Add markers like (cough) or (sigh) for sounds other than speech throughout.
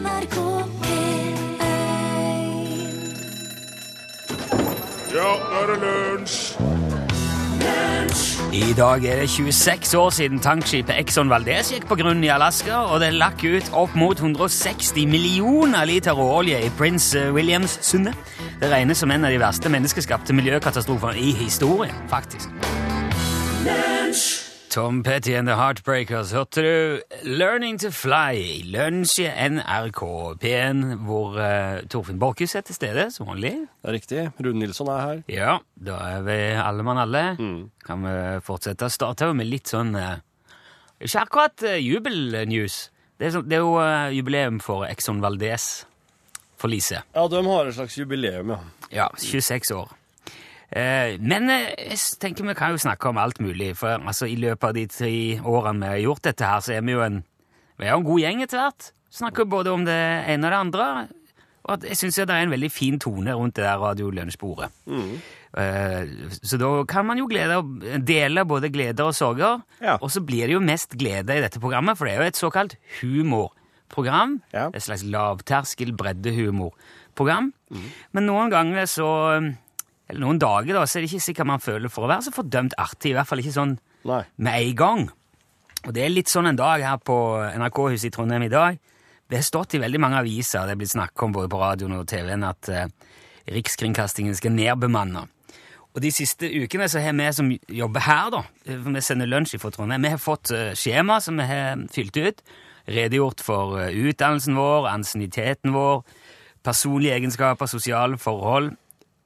NRK P1 Ja, nå er det lunsj! I dag er det 26 år siden tankskipet Exxon Valdez gikk på grunn i Alaska, og det lakk ut opp mot 160 millioner liter råolje i Prince Williams-sundet. Det regnes som en av de verste menneskeskapte miljøkatastrofene i historien, faktisk. Tom Petty and The Heartbreakers hørte du 'Learning to Fly' i Lunsj i NRK P1, hvor uh, Torfinn Borchhus er til stede, som vanlig. Det er riktig. Rune Nilsson er her. Ja, da er vi alle mann alle. Kan vi fortsette? Starte med litt sånn uh, Ikke akkurat uh, jubelnews. Det er, sånn, det er jo uh, jubileum for Exxon Valdez. For Lise. Ja, de har et slags jubileum, ja. Ja, 26 år. Eh, men eh, jeg tenker vi kan jo snakke om alt mulig. For altså, i løpet av de tre årene vi har gjort dette her, så er vi jo en, vi er en god gjeng etter hvert. Snakker både om det ene og det andre. Og jeg syns det er en veldig fin tone rundt det der radiolunsjbordet. Mm. så da kan man jo glede, dele både gleder og sorger. Ja. Og så blir det jo mest glede i dette programmet, for det er jo et såkalt humorprogram. Ja. Et slags lavterskel breddehumorprogram. Men noen ganger så Eller noen dager, da, så er det ikke sikkert man føler for å være så fordømt artig. I hvert fall ikke sånn Nei. med en gang. Og det er litt sånn en dag her på NRK-huset i Trondheim i dag. Det har stått i veldig mange aviser, det er blitt snakket om både på radioen og TV-en, at eh, Rikskringkastingen skal nedbemanne. Og de siste ukene så har vi som jobber her, da, for vi sender lunsj fra Trondheim, vi har fått eh, skjema som vi har fylt ut, redegjort for eh, utdannelsen vår, ansienniteten vår, personlige egenskaper, sosiale forhold,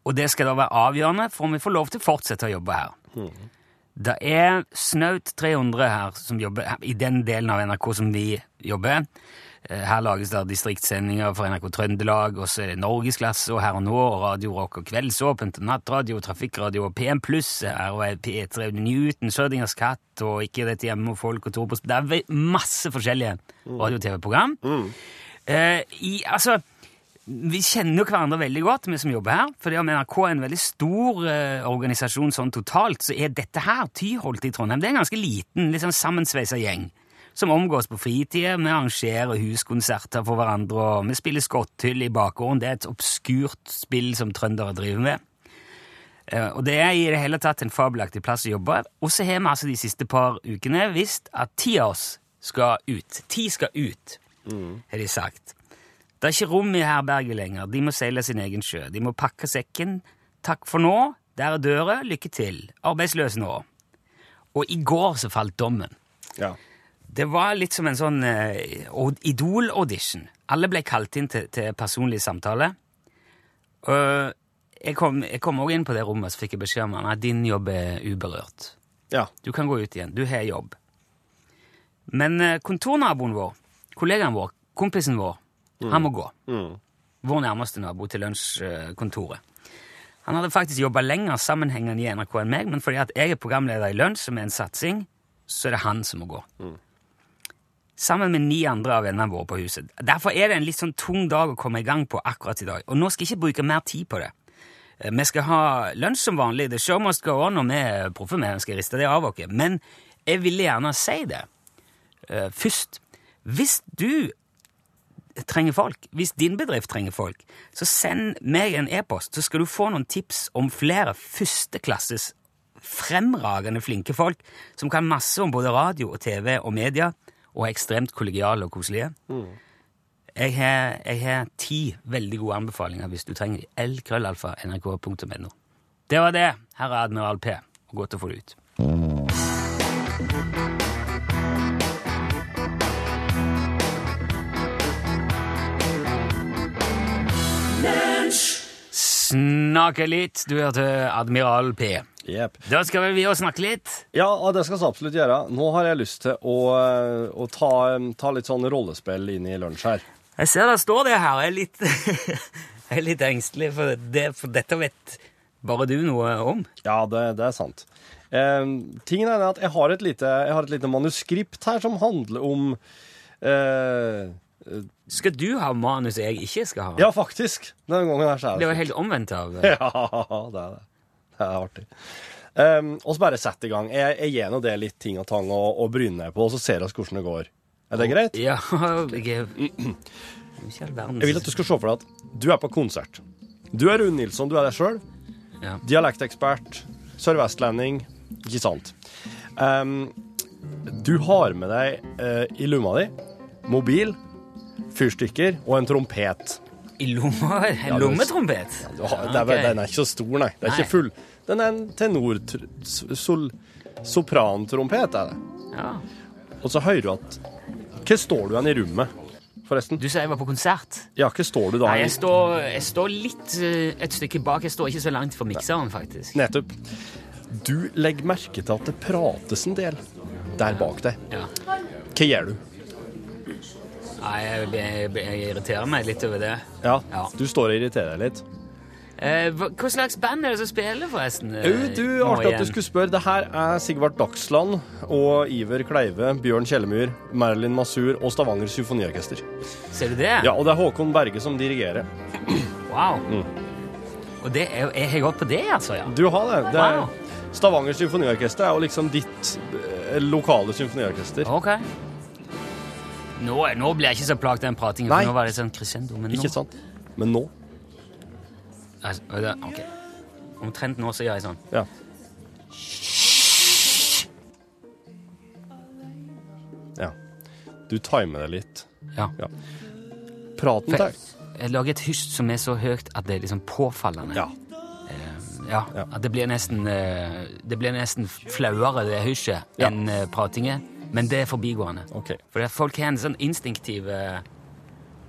og det skal da være avgjørende for om vi får lov til å fortsette å jobbe her. Det er snaut 300 her som jobber i den delen av NRK som vi jobber. Eh, Her lages det distriktssendinger for NRK Trøndelag, og så er det Norgesklasse og Her og Nå, og Radio Rock og Kveldsåpent, og Nattradio, Trafikkradio og PM Pluss her, og P3 Newton, Sørdingers katt, og Ikke dette hjemme og Folk og Tor på Det er masse forskjellige radio- og TV-program. Mm. Uh, altså, vi kjenner jo hverandre veldig godt, vi som jobber her. For NRK er en veldig stor eh, organisasjon sånn totalt, så er dette her, Tyholt i Trondheim, det er en ganske liten, liksom sånn sammensveisa gjeng. Som omgås på fritida. Vi arrangerer huskonserter for hverandre, og vi spiller skotthyll i bakgården. Det er et obskurt spill som trøndere driver med. Eh, og det er i det hele tatt en fabelaktig plass å jobbe. Og så har vi altså de siste par ukene visst at ti av oss skal ut. Ti skal ut, har de sagt. Det er ikke rom i herberget lenger. De må seile sin egen sjø. De må pakke sekken. Takk for nå. Der er døra. Lykke til. Arbeidsløs nå. Og i går så falt dommen. Ja. Det var litt som en sånn uh, Idol-audition. Alle ble kalt inn til, til personlig samtale. Uh, jeg kom, òg inn på det rommet så fikk jeg beskjed om at din jobb er uberørt. Ja. Du kan gå ut igjen. Du har jobb. Men uh, kontornaboen vår, kollegaen vår, kompisen vår, han må gå. Vår nærmeste nabo til lunsjkontoret. Han hadde faktisk jobba lenger sammenhengende i NRK enn meg, men fordi at jeg er programleder i Lunsj, som er en satsing, så er det han som må gå. Sammen med ni andre av vennene våre på huset. Derfor er det en litt sånn tung dag å komme i gang på akkurat i dag. Og nå skal jeg ikke bruke mer tid på det. Eh, Vi skal ha lunsj som vanlig. The show must go on, og vi er proffe med vi skal riste det av oss. Men jeg ville gjerne si det eh, først. Hvis du trenger folk, hvis din bedrift trenger folk, så send meg en e-post, så skal du få noen tips om flere førsteklasses fremragende flinke folk som kan masse om både radio og TV og media, og er ekstremt kollegiale og koselige. Jeg har, jeg har ti veldig gode anbefalinger hvis du trenger de. lkrøllalfa nrk.no. Det var det, herr Admiral P. Godt å få det ut. Snakke litt. Du hørte Admiral P. Yep. Da skal vi og snakke litt. Ja, det skal vi absolutt gjøre. Nå har jeg lyst til å, eh, å ta, ta litt sånn rollespill inn i lunsj her. Jeg ser det står det her. Jeg er litt, (laughs) jeg er litt engstelig, for, det, for dette vet bare du noe om. Ja, det, det er sant. Eh, tingen er at jeg har, et lite, jeg har et lite manuskript her som handler om eh, Skal du ha manus jeg ikke skal ha? Ja, faktisk. Denne gangen her så er Det det var helt omvendt av (laughs) Ja, det er det. Det er artig. Um, og så bare sett i gang. Jeg, jeg gir nå det litt ting og tang å, å bryne meg på, og så ser vi hvordan det går. Er det greit? Ja, (clears throat) jeg, Jeg vil at du skal se for deg at du er på konsert. Du er Rune Nilsson, du er deg sjøl. Ja. Dialektekspert, sørvestlending, ikke sant. Um, du har med deg uh, i lomma di mobil, fyrstikker og en trompet. I lomma? En Ja, du- lommetrompet? Har, er. Den er ikke så stor, nei. Den er Nei. ikke full. Den er en tenor... Sol, soprantrompet, er det. Ja. Og så hører du at Hva står du hen i rommet, forresten? Du sa jeg var på konsert. Ja, hva står du da? Nei, jeg står, jeg står litt eh, et stykke bak. Jeg står ikke så langt fra mikseren, faktisk. Nettopp. Du legger merke til at det prates en del der bak deg. Ja. Hva gjør du? Nei, jeg, jeg, jeg irriterer meg litt over det. Ja, Ja. Du står og irriterer deg litt. Eh, hva, hva slags band er det som spiller, forresten? eh, du, nå Artig at du skulle spørre. Det her er Sigvart Dagsland og Iver Kleive, Bjørn Kjellemyr, Marilyn Masur og Stavanger Symfoniorkester. Ser du det? Ja, og det er Håkon Berge som dirigerer. Wow. Mm. Og det er, jeg har gått på det, altså? ja. Du har det. det er, Wow. Stavanger Symfoniorkester er jo liksom ditt eh, lokale symfoniorkester. Ok. Nå, nå blir jeg ikke så plaget av den pratingen, Nei. for nå var det sånn crescendo. Men nå Ikke sant? Men nå Altså, ok. Omtrent nå så gjør jeg sånn. Ja. Ja. Du timer det litt. Ja. Ja. Praten For, til jeg lager et hyst som er så høyt at det er liksom påfallende. Ja. Ja, Ja. At det blir nesten eh, Det blir nesten flauere, det hysjet, Ja. enn uh, pratinget. Men det er forbigående. Okay. For folk har en sånn instinktiv eh,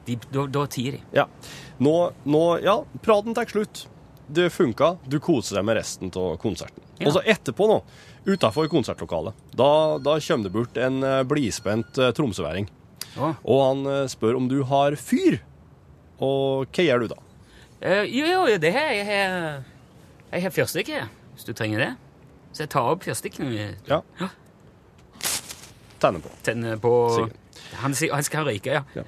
de, da, da tier de. Ja. Nå, nå Ja, praten tar slutt. Det funka. Du koser deg med resten av konserten. Ja. Og så etterpå, nå, utafor konsertlokalet, da, da kommer det bort en eh, blidspent eh, tromsøværing. Å. Og han spør om du har fyr. Og hva gjør du da? Uh, jo, jo, det her Jeg har, jeg har fyrstikke, hvis du trenger det. Så jeg tar opp fyrstikken Ja. Ja. Tenner på. tenner på han, han skal røyke, ja.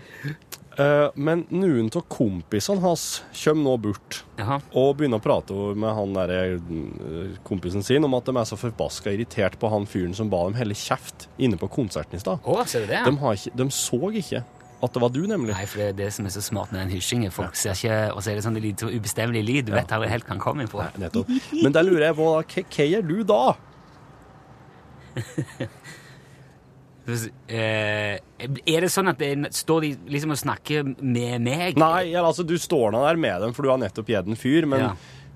Eh, men noen av kompisene hans kommer nå bort Aha. og begynner å prate med han der, eh, kompisen sin om at de er så forbaska irritert på han fyren som ba dem holde kjeft inne på konserten i stad. Oh? De, de så ikke at det var du, nemlig. Nei, for det er det som er så smart med den hysjingen. Folk ser ikke Og så er det sånn det litt ubestemmelig lyd. Du vet aldri helt hva han kommer nettopp. Men der lurer jeg på, hva, hva gjør du da? (laughs) Eh, er det sånn at det står de liksom og snakker med meg? Nei, altså, du står nå der med dem, for du har nettopp gitt en fyr, men Ja.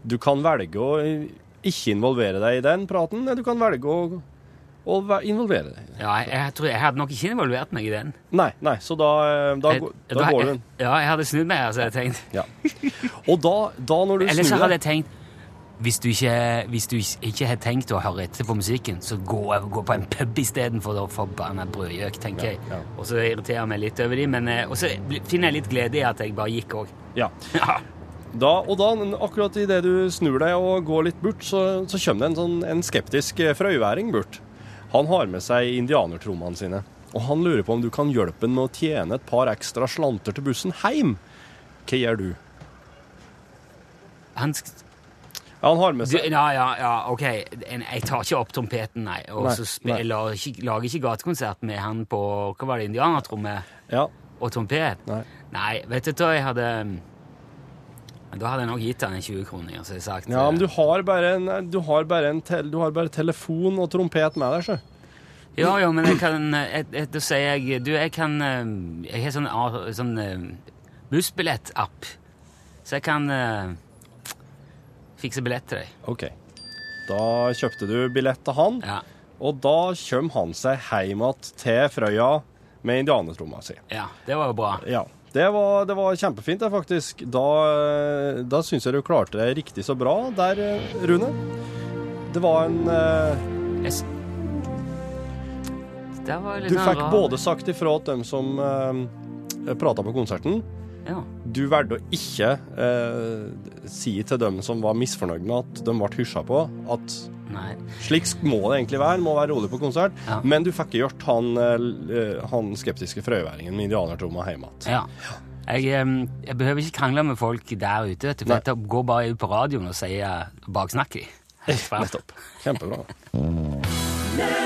du kan velge å ikke involvere deg i den praten, du kan velge å, å involvere deg. Ja, jeg, jeg tror jeg hadde nok ikke involvert meg i den. Nei, nei, så da, eh, da, Jeg- da, da går du Ja, jeg hadde snudd meg, altså, jeg tenkt. Ja. Og da, da når du Eller så hadde jeg tenkt hvis du, ikke, hvis du ikke har tenkt å høre etter på musikken, så gå, gå på en pub istedenfor å forbanna brødgjøk, tenker jeg. ja. Og så irriterer jeg meg litt over de, men eh, Og så finner jeg litt glede i at jeg bare gikk òg. ja. (laughs) Ja. da, Og da, akkurat idet du snur deg og går litt bort, så, så kommer det en, sånn, en skeptisk eh, frøyværing bort. Han har med seg indianertrommene sine, og han lurer på om du kan hjelpe ham med å tjene et par ekstra slanter til bussen hjem. Hva gjør du? Han Ja, han har med du, seg ja, ja, ja, ok. En- Jeg tar ikke opp trompeten, nei. Og så lager ikke, lager ikke gatekonsert med han på Hva var det, indianertromme Ja, og trompet? nei. Nei, vet du hva jeg hadde Da hadde jeg nok gitt han en 20 kroner. Så jeg sagt ja men eh, du har bare en, du har bare en tel, du har bare telefon og trompet med deg, sjø. Ja, jo, men jeg kan eh, Da sier jeg Du, jeg kan eh, Jeg har sånn, sånn bussbillettapp, bussbillett-app. Så jeg kan eh, fikse billett til deg. OK. Da kjøpte du billett til han, Ja. og da kommer han seg hjem igjen til Frøya med indianertromma si. ja det var jo bra. Ja. Det var, det var kjempefint, det, faktisk. Da, eh, da syns jeg du klarte det riktig så bra der, eh, Rune. Det var en eh, Jeg, s- det var litt Du sånn fikk rar- både sagt ifra til dem som uh, prata på konserten. Ja. Du valgte å ikke eh, si til dem som var misfornøyd med at de ble hysja på, at Nei. slik må det egentlig være, må være rolig på konsert. Ja. Men du fikk ikke gjort han, eh, han skeptiske frøyværingen med indianertromma hjemme igjen. Ja. Jeg, jeg behøver ikke krangle med folk der ute. for Jeg går bare ut på radioen og sier baksnakk de. (laughs) Nettopp. Kjempebra.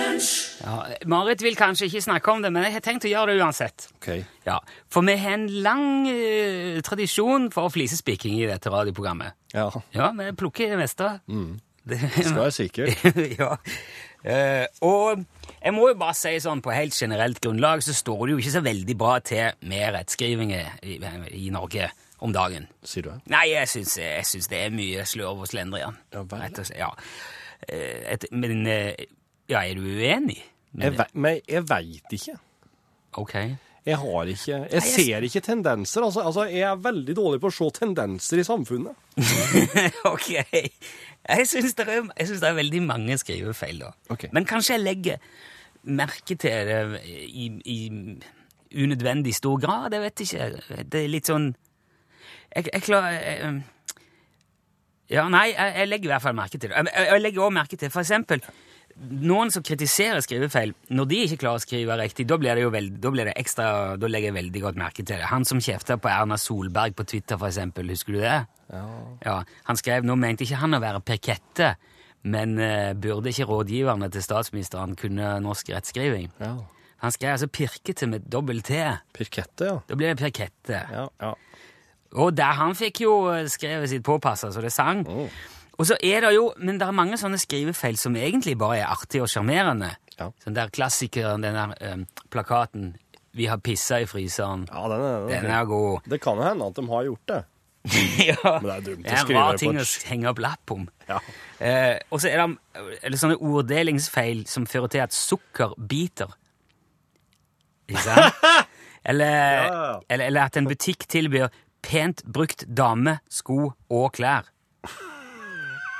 (laughs) Ja, Marit vil kanskje ikke snakke om det, men jeg har tenkt å gjøre det uansett. Okay. Ja, For vi har en lang eh, tradisjon for flisespikking i dette radioprogrammet. Ja, Ja, vi plukker det meste. Det, skal jeg sikkert. (laughs) ja. Eh, og jeg må jo bare si sånn på helt generelt grunnlag så står det jo ikke så veldig bra til med rettskrivinger i, i Norge om dagen. Sier du det? Nei, jeg syns, jeg syns det er mye slurv og slendrian. Ja. Rett og slett, ja. Eh, et, men eh, ja, er du uenig? Jeg, ve men jeg veit ikke. Ok. Jeg har ikke Jeg ser ikke tendenser. Altså, altså, jeg er veldig dårlig på å se tendenser i samfunnet. (laughs) ok. Jeg syns det, det er veldig mange skrivefeil, da. Ok. Men kanskje jeg legger merke til det i, i unødvendig stor grad. Jeg vet ikke. Det er litt sånn Jeg, jeg klarer jeg, Ja, nei, jeg, jeg legger i hvert fall merke til det. Jeg, jeg, legger også merke til for eksempel noen som kritiserer skrivefeil, når de ikke klarer å skrive riktig, da blir det jo veld, da blir det ekstra, da legger jeg veldig godt merke til det. Han som kjefta på Erna Solberg på Twitter, for eksempel, husker du det? Ja, Han skrev nå mente ikke han å være perkette, men uh, burde ikke rådgiverne til statsministeren kunne norsk rettskriving? Ja. Han skrev altså pirkete med dobbel T. Pirkette, ja. Da blir det perkette. Ja, ja. Og der han fikk jo eh, skrevet sitt påpassa så det sang. Og så er det jo, Men det er mange sånne skrivefeil som egentlig bare er artige og sjarmerende. Ja. Sånn der klassikeren, den der um, plakaten 'Vi har pissa i fryseren'. ja den er, Den er god. Det kan jo hende at de har gjort det. (laughs) ja. Men det er dumt å Det er en skrive rar på ting å henge opp lapp om. Ja. Eh, og så er det eller sånne orddelingsfeil som fører til at sukker biter. Ikke sant? (laughs) Eller, ja. eller, eller at en butikk tilbyr pent brukt dame, sko og klær.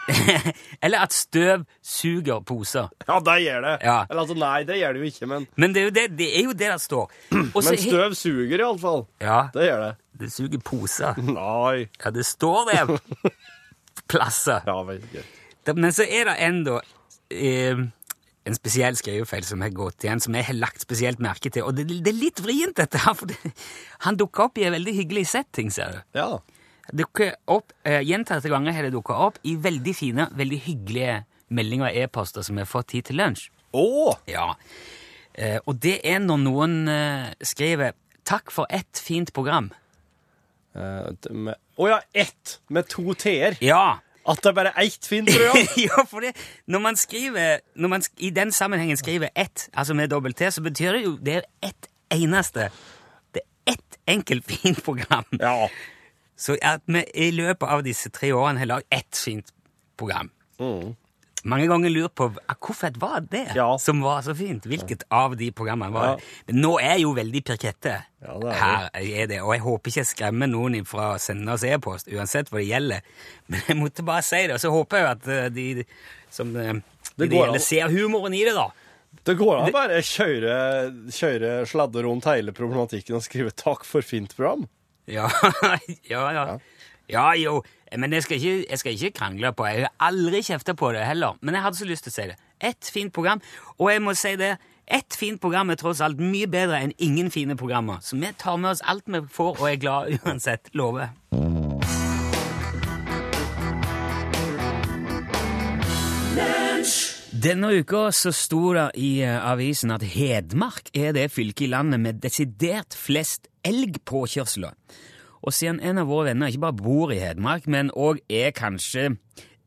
(laughs) eller at støv suger poser. Ja, det gjør det. Ja. Eller altså, nei, det gjør det jo ikke, men, Men det er jo det det, er jo det der står. (clears throat) Også, men støv suger iallfall. Ja, Det gjør det. det suger poser. (laughs) Nei. Ja, det står det (laughs) plasser. Ja, veldig gøy. Men så er det enda eh, en spesiell skrivefeil som har gått igjen, som jeg har lagt spesielt merke til. Og det, det er litt vrient, dette her, for det, han dukker opp i en veldig hyggelig setting, ser du. Ja. Dukker opp, eh, Gjentatte ganger har det dukka opp i veldig fine, veldig hyggelige meldinger og e-poster som vi har fått hit til lunsj. Oh. Ja. Eh, og det er når noen eh, skriver 'Takk for ett fint program'. Å uh, oh ja, ett med to t-er. Ja! At det er bare ett fint program. (laughs) ja, for det, når man skriver når man i den sammenhengen skriver ett, altså med dobbelt T, så betyr det jo det er ett eneste. Det er ett enkelt (laughs) fint program. Ja. Så at vi i løpet av disse tre årene har lagd ett fint program. Mange ganger lurt på ah, hvorfor var det Ja. som var så fint. Hvilket av de programmene var Ja. det? Men nå er jeg jo veldig pirkette. Ja, det er Her er det, og jeg håper ikke jeg skremmer noen fra å sende oss e-post, uansett hva det gjelder. Men jeg måtte bare si det, og så håper jeg at eh, de som eh, de Det det gjelder, ser humoren i det, da. Det går an å bare kjøre, kjøre sladde rundt hele problematikken og skrive 'takk for fint program'. Ja, (laughs) ja, ja. Ja, jo. Men jeg skal, ikke, jeg skal ikke krangle på Jeg har aldri kjefta på det heller. Men jeg hadde så lyst til å si det. Ett fint program. Og jeg må si det, ett fint program er tross alt mye bedre enn ingen fine programmer. Så vi tar med oss alt vi får, og er glad uansett. Lover. Denne uka så sto det i eh, avisen at Hedmark er det fylket i landet med desidert flest elgpåkjørsler. Og siden en av våre venner ikke bare bor i Hedmark, men òg er kanskje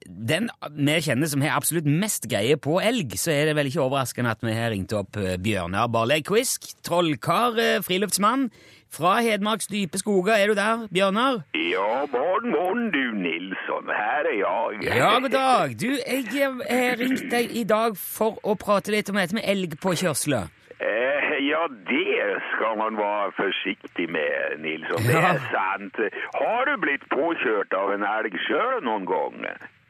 den vi kjenner som har absolutt mest greie på elg, så er det vel ikke overraskende at vi har ringt opp eh, Bjørnar Barley Quisk, trollkar, eh, friluftsmann fra Hedmarks dype skoger. Er du der, Bjørnar? Ja, morgen, morgen du Nilsson. Her er jeg. Ja, god dag. Du, jeg har ringt deg i dag for å prate litt om dette med elgpåkjørsler. Eh, ja, det skal man være forsiktig med, Nilsson. Det er sant. Har du blitt påkjørt av en elg sjøl noen gang?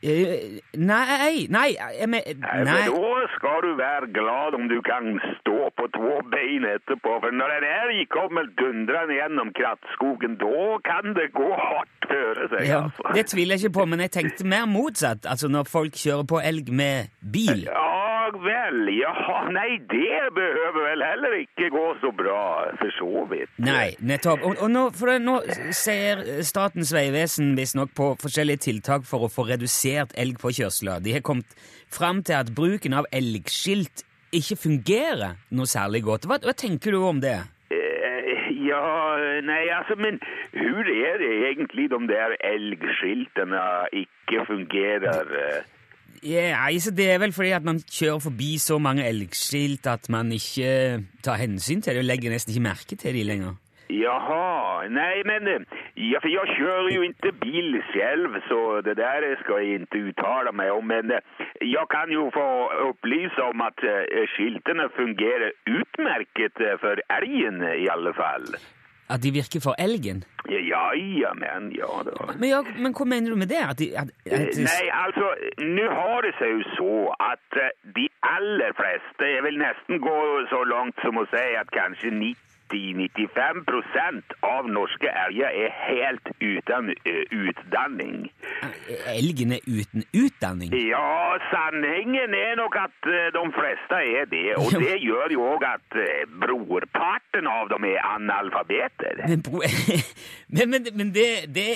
Eh, nei, nei, jeg men, Nei, for da skal du være glad om du kan stå på to bein etterpå. For når en elg kommer dundrende gjennom krattskogen, da kan det gå hardt føre seg. Ja, altså. det tviler jeg ikke på, men jeg tenkte mer motsatt. Altså når folk kjører på elg med bil. Ja vel, ja, nei, det behøver vel heller ikke gå så bra, for så vidt. Nei, nettopp. Og, og nå, det, nå ser Statens vegvesen visstnok på forskjellige tiltak for å få redusert elgpåkjørsler. De har kommet fram til at bruken av elgskilt ikke fungerer noe særlig godt. Hva, hva tenker du om det? Eh, ja, nei, altså, men hvor er det egentlig de der elgskiltene ikke fungerer? Eh? Ja, altså, det er vel fordi at man kjører forbi så mange elgskilt at man ikke tar hensyn til det og legger nesten ikke merke til de lenger. Jaha, Nei, men eh, ja, for jeg kjører jo ikke bil selv, så det der skal jeg ikke uttale meg om. Men jeg kan jo få opplyse om att eh, skiltene fungerer utmerket for elgen, i alle fall. At de virker for elgen. Ja, ja, men ja da. Men, ja, men hva mener du med det? At de, at, at de, Nei, altså, nå har det seg jo så att eh, de aller fleste Jeg vil nesten gå så langt som å si at kanskje kanske 90-95 procent av norske elger er helt uten eh, utdanning. elgen er uten utdanning? Ja, sannhengen er nok at eh, de fleste er det. Og det gjør jo òg at eh, brorparten av dem er analfabeter. Men, (laughs) men, men, men det, det,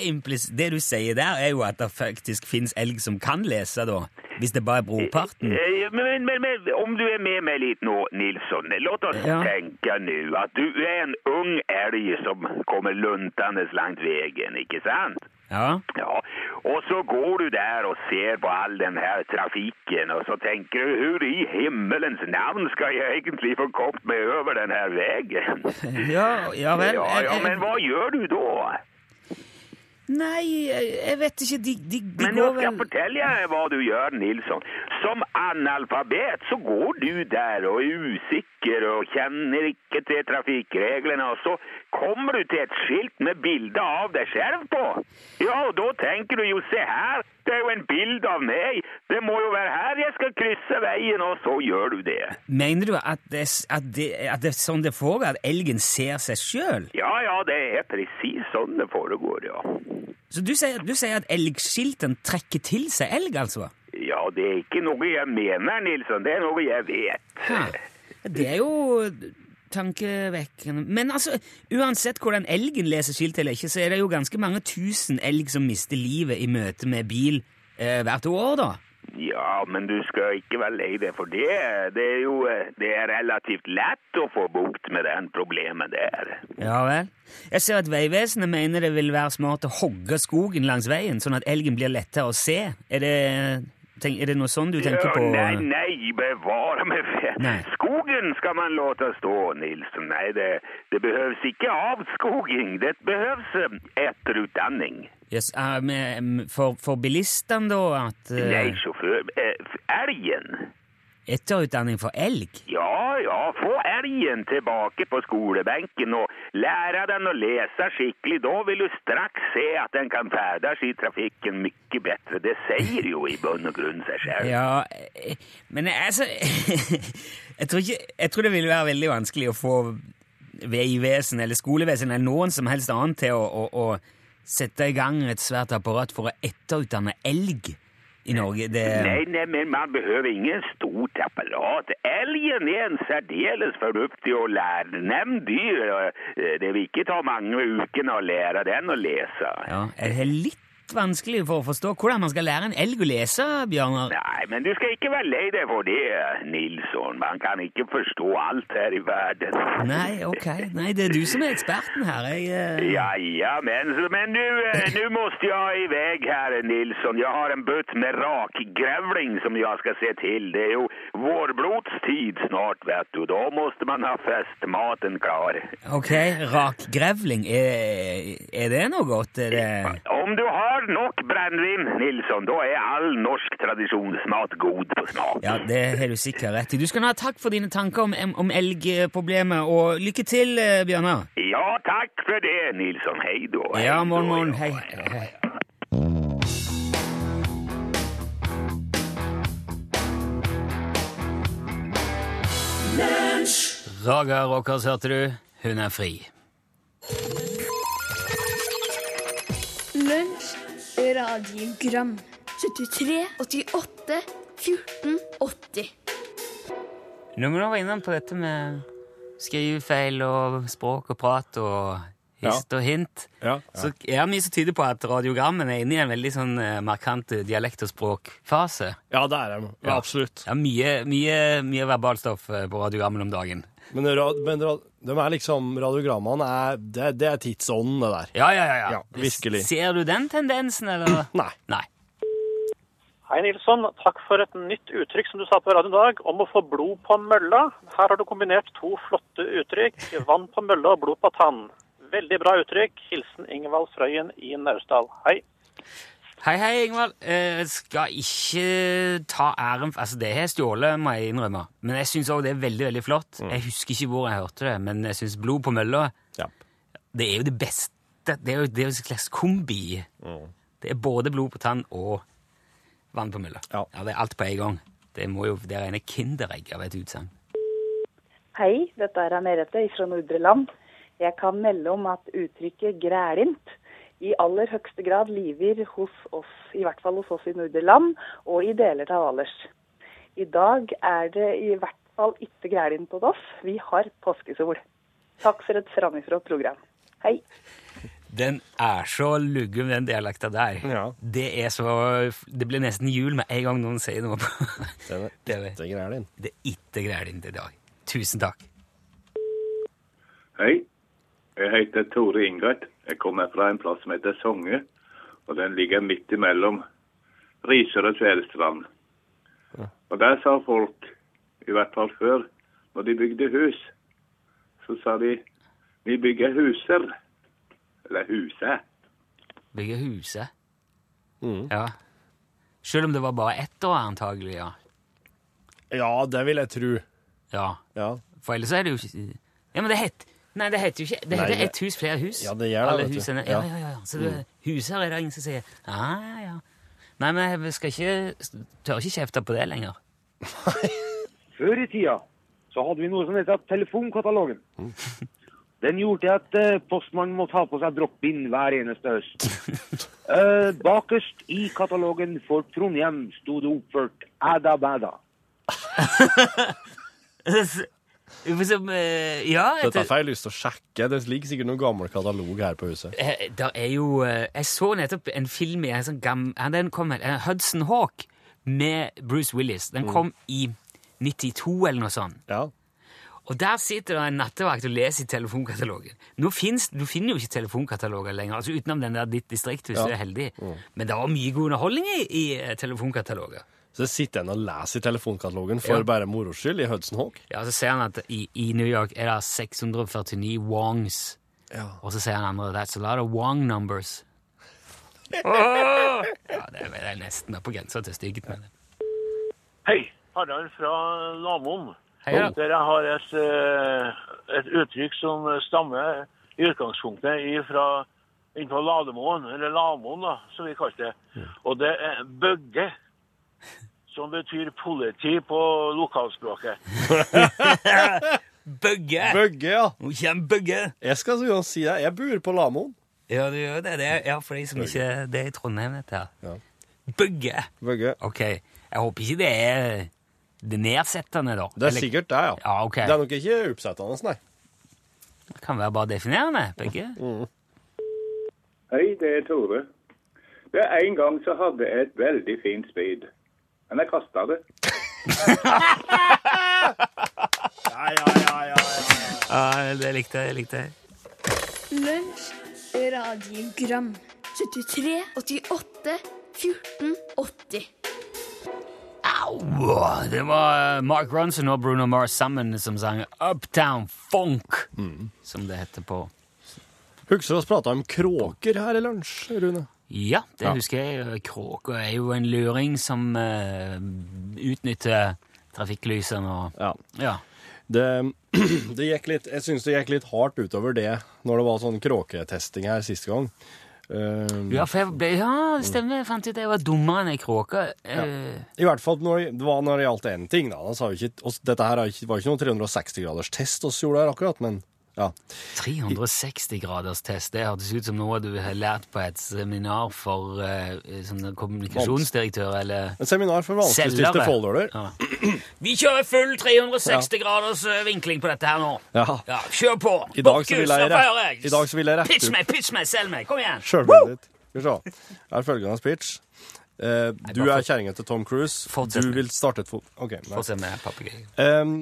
det du sier der, er jo at det faktisk fins elg som kan lese, da. Hvis det bare er brorparten. Eh, Men, men, men om du er med meg litt nå, Nilsson. Låt oss Ja. tenke nå at du är en ung elg som kommer luntandes langt veien, ikke sant? Ja. Ja, Og så går du der og ser på all den her trafiken og så tenker du hvor i himmelens navn skal jeg egentlig få kommet meg over den her veien? (laughs) Ja, ja vel. Ja, ja, men hva gjør gör du då? Nei, jeg, jeg vet ikke. De, de, de Men nu skal vel fortälja dig vad du gjør, Nilsson. Som analfabet så går du der og er usikker og kjenner ikke til trafikkreglene, og så kommer du til et skilt med bilde av deg selv på. Ja, og da tenker du jo se her, det er jo en bild av meg, Det må jo være her jeg skal krysse veien, og så gjør du det. Mener du at det, at, det, at det er sånn det foregår, at elgen ser seg sjøl? Ja, ja, det er precis sånn det foregår, ja. Så du sier, du sier at elgskilten trekker til seg elg, altså? Ja, det er ikke noe jeg mener, Nilsson. Det er noe jeg vet. Ja. Det er jo tankevekkende. Men altså, uansett hvordan elgen leser skilt eller ikke, så er det jo ganske mange tusen elg som mister livet i møte med bil eh, hvert år, da. Ja, men du skal ikke være lei deg for det. Det er jo eh, det er relativt lett å få bukt med den problemet der. Ja vel. Jeg ser at Vegvesenet mener det vil være smart å hogge skogen langs veien, sånn at elgen blir lettere å se. Er det, tenk, er det noe sånn du tenker Ja, på? nei, nei, bevare meg vel. Skogen skal man låte stå, Nilsen. Nei, det, det behøves ikke avskoging. Det behøves eh, etterutdanning. Yes, eh, for, for bilistene, da? At uh... Nei, sjåfør. Elgen. Etterutdanning for elg? Ja, ja, få elgen tilbake på skolebenken og lære den å lese skikkelig. Da vil du straks se at den kan ferdes i trafikken mye bedre. Det sier jo i bunn og grunn seg selv. Ja, men altså (laughs) jeg, tror ikke, jeg tror det vil være veldig vanskelig å få Vegvesen eller skolevesen eller noen som helst annen til å, å, å sette i gang et svært apparat for å etterutdanne elg i Norge. Det, Nei, nei, men man behøver ingen stort apparat. Elgen er en særdeles fornuftig og lærenem dyr. eh, Det vil ikke ta mange ukene å lære den å lese. ja, er det litt vanskelig for å forstå hvordan man skal lære en elg å lese, Bjørnar? Nei, men du skal ikke være lei deg for det, Nilsson. Man kan ikke forstå alt her i verden. Nei, ok. Nei, det er du som er eksperten her. Jeg, uh... Ja, ja, men, men nu, eh, jeg i vei her, Nilsson. Jeg har en bøtt med rakgrevling som jeg skal se til. Det er jo vårblodstid snart, vet du. Da må man ha festmaten klar. Ok, rakgrevling, er, er det noe godt? Det... Om du har nok brennevin, Nilsson, da er all norsk tradisjonsmat god på smak. Ja, det har du sikkert rett i. Du skal ha takk for dine tanker om, om elgproblemet, og lykke til, eh, Bjørnar. Ja, takk for det, Nilsson. Hei da. Ja, morgen, morgen. Hei. hei. Raga Rockers, hørte du. Hun er fri. Radiogram 73, 88, 14, 80 Når vi nå var innom på dette med skrivefeil og språk og prat og hist og hint. Ja, ja. Så er det mye som tyder på at radiogrammen er inne i en veldig sånn eh, markant dialekt- og språkfase. Ja, det er det. Ja, absolutt. Er mye, mye, mye verbalstoff eh, på radiogrammen om dagen. Men, rad, men ra de er liksom, radiogrammene er Det, det er tidsånden, det der. Ja, ja, ja. ja. Virkelig. Ser du den tendensen, eller? (clears throat) Nei. Nei. Hei Nilsson, takk for et nytt uttrykk som du sa på radioen i dag, om å få blod på mølla. Her har du kombinert to flotte uttrykk, vann på mølla og blod på tann. Veldig bra uttrykk. Hilsen Ingvald Frøyen i Naustdal. Hei. Hei, hei, Ingvald. Jeg skal ikke ta æren for Altså, det har jeg stjålet, må jeg innrømme. Men jeg syns òg det er veldig, veldig flott. Jeg husker ikke hvor jeg hørte det, men jeg syns Blod på mølla Ja. det er jo det beste. Det er jo, det er jo en slags kombi. Det er både blod på tann og vann på mølla. Ja. det er alt på en gang. Det må jo det er rene kinderegg av et utsagn. Hei, dette er Merete fra Nordre Land. Jeg kan melde om at uttrykket grælint i aller høyeste grad liver hos oss, i hvert fall hos oss i Nordre Land, og i deler av Valers. I dag er det i hvert fall ikke grælint hos oss. Vi har påskesol. Takk for et framifrå program. Hei. Den er så luggen, den dialekta der. Ja. Det er så Det blir nesten jul med en gang noen sier noe på Det er ikke din. Det er ikke grælint i dag. Tusen takk. Hei, jeg heter Tore Ingat. Jeg kommer fra en plass som heter Songe, og den ligger midt imellom Risør og Tvedestrand. Og der sa folk, i hvert fall før, når de bygde hus, så sa de vi bygger huser. Eller huset. Bygger huset. Mm. Ja. Selv om det var bare ett år, antagelig, ja. Ja, det vil jeg tro. Ja. Ja. For ellers er det jo ikke Ja, men det heter Nei, det heter jo ikke Det Nei, heter det- ett hus, flere hus. Ja, det gjør det, Alle vet du. husene. Ja, Ja. ja, ja. Så det, huset er det ingen som sier. Ja, ja, ja. Nei, men jeg skal ikke Tør ikke kjefte på det lenger. (laughs) Før i tida så hadde vi noe som heter telefonkatalogen. (laughs) Den gjorde til at eh, postmannen måtte ha på seg drop-in hver eneste høst. (laughs) Eh, bakerst i katalogen for Trondheim sto det oppført Æda Bæda. Eh, ja, Dette får jeg lyst til å sjekke. Det ligger sikkert noen gammel katalog her på huset. Eh, Der er jo eh, Jeg så nettopp en film i en sånn gam, Den kom eh, Hudson Hawk med Bruce Willis. Den kom i 92 eller noe sånt. Ja. Og der sitter det en nattevakt og leser i telefonkatalogen. Nå finnes, Du finner jo ikke telefonkataloger lenger, altså utenom den der Ditt distrikt, hvis Ja. du er heldig. Men det var mye god underholdning i, i telefonkataloger. Så sitter en og leser i telefonkatalogen for Ja. bare moro skyld i Hudson Hawk. Ja, Så ser han at i, i New York er det 649 Wongs. Ja. Og så sier han andre That's a lot of Wong numbers. Åh! Ja, det er, det er nesten på grensa til stygt. Men... Hei, Harald fra Lamoen. Hei, ja. Dere har et, eh, et uttrykk som stammer i utgangspunktet fra innenfor Lademoen, eller Lamoen, da, som vi kalte det. Og det er bøgge, som betyr politi på lokalspråket. (laughs) Bøgge! Bøgge, ja. Nå kommer Bøgge! Jeg skal så gjerne si det. Jeg bor på Lamoen. Ja, du gjør det. det er, ja, for de som ikke Det er i Trondheim, dette her. Ja. Bøgge! Bøgge. Ok. Jeg håper ikke det er det nedsettende, da. Det er Eller- sikkert det, ja. Ja, ok. Det er nok ikke oppsettende, nei. Det kan være bare definerende. Bøgge. Hei, det er Tore. Det er En gang så hadde jeg et veldig fint spyd, men jeg kasta det. Ja, ja, ja, ja. Ja, det likte jeg. likte jeg. Lunsj, radiogram 73, 88, 14, 80 Au! Det var Mark Ronson og Bruno Mars sammen som sang Uptown Funk, som det heter på Husker du oss prata om kråker her i lunsj, Rune? Ja, det Ja. husker jeg. Kråka er jo en luring som uh, utnytter trafikklysene og Ja. Ja. Det, (clears throat) det gikk litt, jeg syns det gikk litt hardt utover det når det var sånn kråketesting her siste gang. Uh, Ja, for jeg ble, ja, det stemmer. Jeg fant ut at jeg var dummere enn ei kråke. Eh, I hvert fall når det var når det gjaldt én ting. da. Altså, ikke, oss- dette her er var ikke noen 360-graders test oss gjorde her akkurat, men Ja. 360 graders test, det hørtes ut som noe du har lært på et seminar for uh, kommunikasjonsdirektør eller Et seminar for vanskeligstilte folder. Ja. (clears throat) Vi kjører full 360 graders ja. vinkling på dette her nå. Ja. Ja, kjør på! I dag så vil jeg rette Pitch meg, pitch meg, selg meg! Kom igjen! Sjølbildet ditt. Skal vi se. Her er følgende pitch. Eh, du er kjerringa til Tom Cruise. Du vil starte et fot... OK. Fortsett med papegøyen. Um,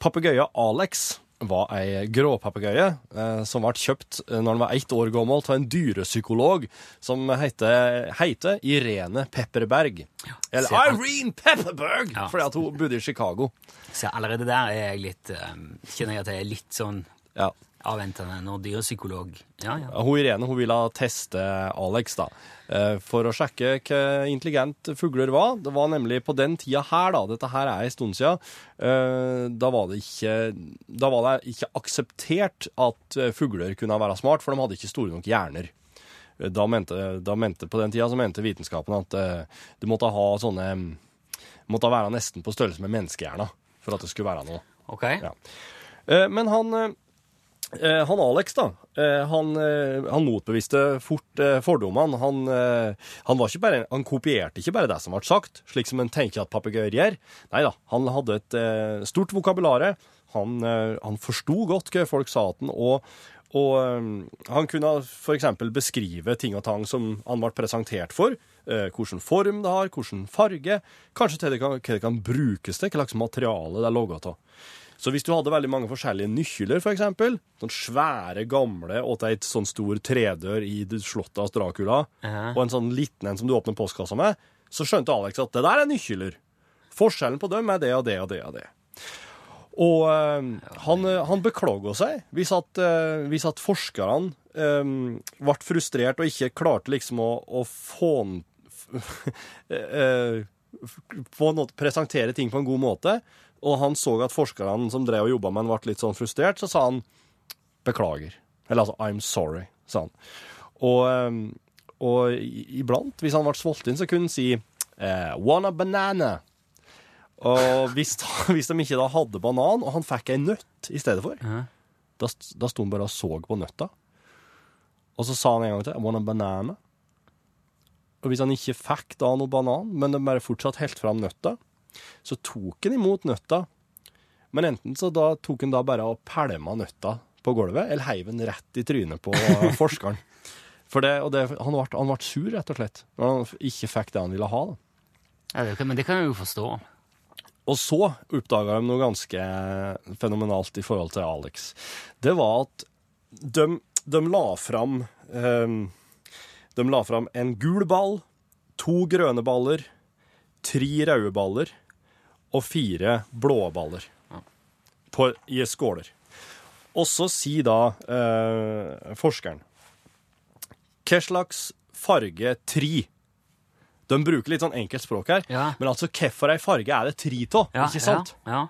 Papegøyen Alex var ei gråpapegøye eh, som ble kjøpt eh, når han var ett år gammel av en dyrepsykolog som heter, heter Irene Pepperberg. Eller se Irene Pepperberg! Ja. Fordi at hun bodde i Chicago. Så allerede der er jeg litt um, Kjenner jeg at jeg er litt sånn Ja. Avventende og dyrepsykolog Ja, ja. Hun Irene hun ville teste Alex da, eh, for å sjekke hvor intelligent fugler var. Det var nemlig på den tida her, da, dette her er en stund siden, eh, da var det ikke, da var det ikke akseptert at eh, fugler kunne være smart, for de hadde ikke store nok hjerner. Da mente, da mente, på den tida så mente vitenskapen at du måtte ha sånne måtte være nesten på størrelse med menneskehjerna for at det skulle være noe. OK? Ja. Men han, han Alex, da, eh, han, eh, han motbeviste fort eh, fordommene. Han, eh, han, han kopierte ikke bare det som ble sagt, slik som en tenker at papegøyer gjør. Nei da, han hadde et eh, stort vokabulare. Han, eh, han forsto godt hva folk sa til ham, og, og eh, han kunne f.eks. beskrive ting og tang som han ble presentert for. Eh, hvilken form det har, hvilken farge, kanskje til det kan, hva det kan brukes til, hva slags materiale det er laget av. Så hvis du hadde veldig mange forskjellige nøkler, for eksempel, sånn svære, gamle, og til et sånn stor tredør i slottet av Dracula, Ja. og en sånn liten en som du åpner postkassa med, så skjønte Alex at det der er nøkler. Forskjellen på dem er det og det og det og det. Og øh, han, eh, han beklaga seg hvis at, øh, hvis at forskerne øh, ble frustrert og ikke klarte liksom å, å få (laughs) eh, på en måte presentere ting på en god måte. Og han så at forskerne som drev og jobba med han, ble litt sånn frustrert, så sa han beklager. Eller altså I'm sorry, sa han. Og, eh, og iblant, hvis han ble sulten, så kunne han si eh, want a banana. Og hvis, (laughs) hvis de ikke da hadde banan, og han fikk ei nøtt i stedet for, Ja. da, da sto han bare og så på nøtta. Og så sa han en gang til I want a banana. Og hvis han ikke fikk da noe banan, men de bare fortsatt helt fram nøtta, så tok han imot nøtta. Men enten så da tok han da bare og pælma nøtta på gulvet, eller heiv den rett i trynet på (laughs) forskeren. For det, og det, han, ble, han ble sur, rett og slett, når han ikke fikk det han ville ha. Ja, det kan, men det kan jeg jo forstå. Og så oppdaga de noe ganske fenomenalt i forhold til Alex. Det var at de, de la fram um, De la fram en gul ball, to grønne baller, tre røde baller og fire blå baller på, i skåler. Og så sier da eh, forskeren Hva slags farge tri? De bruker litt sånn enkelt språk her, Ja. men altså hvorfor ei farge er det tri av, Ja, ikke sant? Ja,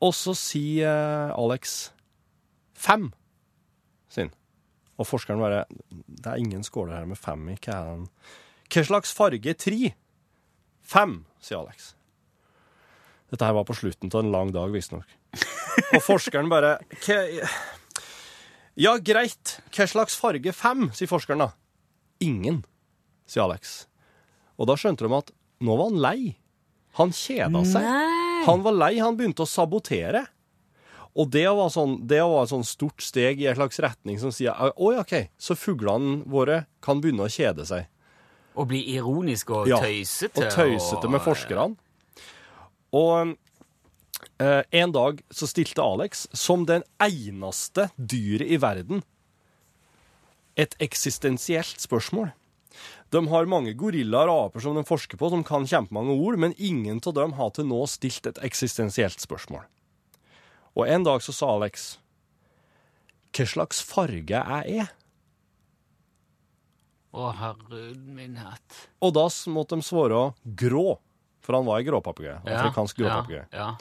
Og så sier eh, Alex fem, sin. Og forskeren bare Det er ingen skåler her med fem i. Hva? Hva slags farge tri? Fem, sier Alex. Dette her var på slutten av en lang dag, visstnok. Og forskeren bare Ja, greit. Hva slags farge fem, sier forskeren da. Ingen, sier Alex. Og da skjønte de at nå var han lei. Han kjeda seg. Han var lei, han begynte å sabotere. Og det var, sånn, det var et sånn stort steg i en slags retning som sier oi, OK, så fuglene våre kan begynne å kjede seg. Og bli ironisk og Ja, tøysete. Og tøysete med forskerne. Og eh, en dag så stilte Alex, som den eneste dyret i verden, et eksistensielt spørsmål. De har mange gorillaer og aper som de forsker på, som kan kjempemange ord, men ingen av dem har til nå stilt et eksistensielt spørsmål. Og en dag så sa Alex Hva slags farge er jeg? Å, herregud min hatt. Og da måtte de svare grå, for han var en gråpapegøye. Afrikansk ja, gråpapegøye. ja.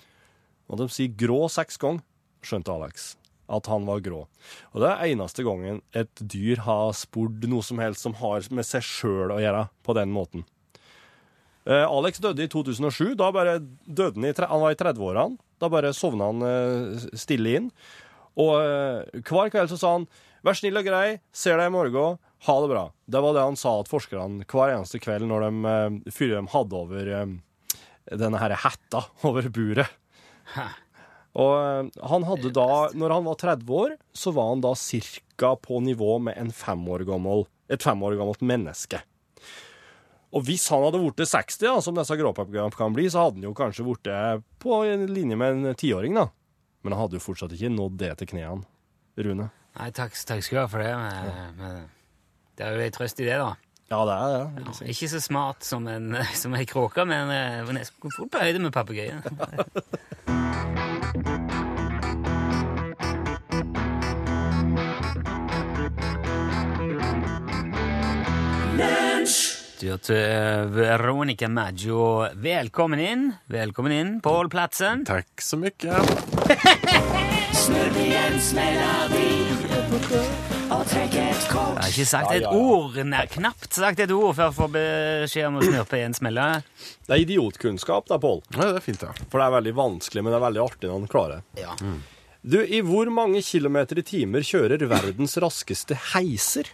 Og de sier grå seks ganger, skjønte Alex at han var grå. Og det er eneste gangen et dyr har spurt noe som helst som har med seg sjøl å gjøre, på den måten. Eh, Alex døde i 2007. Da bare døde han i, han var i 30-årene. Da bare sovna han eh, stille inn. Og eh, hver kveld så sa han Vær snill og grei, ser deg i morgen, ha det bra. Det var det han sa til forskerne hver eneste kveld når de, eh, før de hadde over eh, denne her hetta over buret. Og eh, han hadde da, når han var 30 år, så var han da cirka på nivå med en fem år gammel, et fem år gammelt menneske. Og hvis han hadde blitt 60, da, som disse gråpappene kan bli, så hadde han jo kanskje blitt på linje med en tiåring, da. Men han hadde jo fortsatt ikke nådd det til knærne. Rune. Nei, takk, takk skal du ha for det. Men, men det er jo en trøst i det, da. Ja, det er det. Ja, ikke så smart som en, (laughs) som en kråke, men eh, nesten fort på høyde med papegøyen. (laughs) Du hørte Veronica Maggio. Velkommen inn. Velkommen inn, Pål Platsen. Takk så mycket. (laughs) Jeg har ikke sagt et ord, nei, knapt sagt et ord før jeg får beskjed om å snurpe i en smelle. Det er idiotkunnskap, da, Pål. Ja, det er fint, ja. For det er veldig vanskelig, men det er veldig artig når man klarer det. Ja. Du, i hvor mange kilometer i timer kjører verdens raskeste heiser?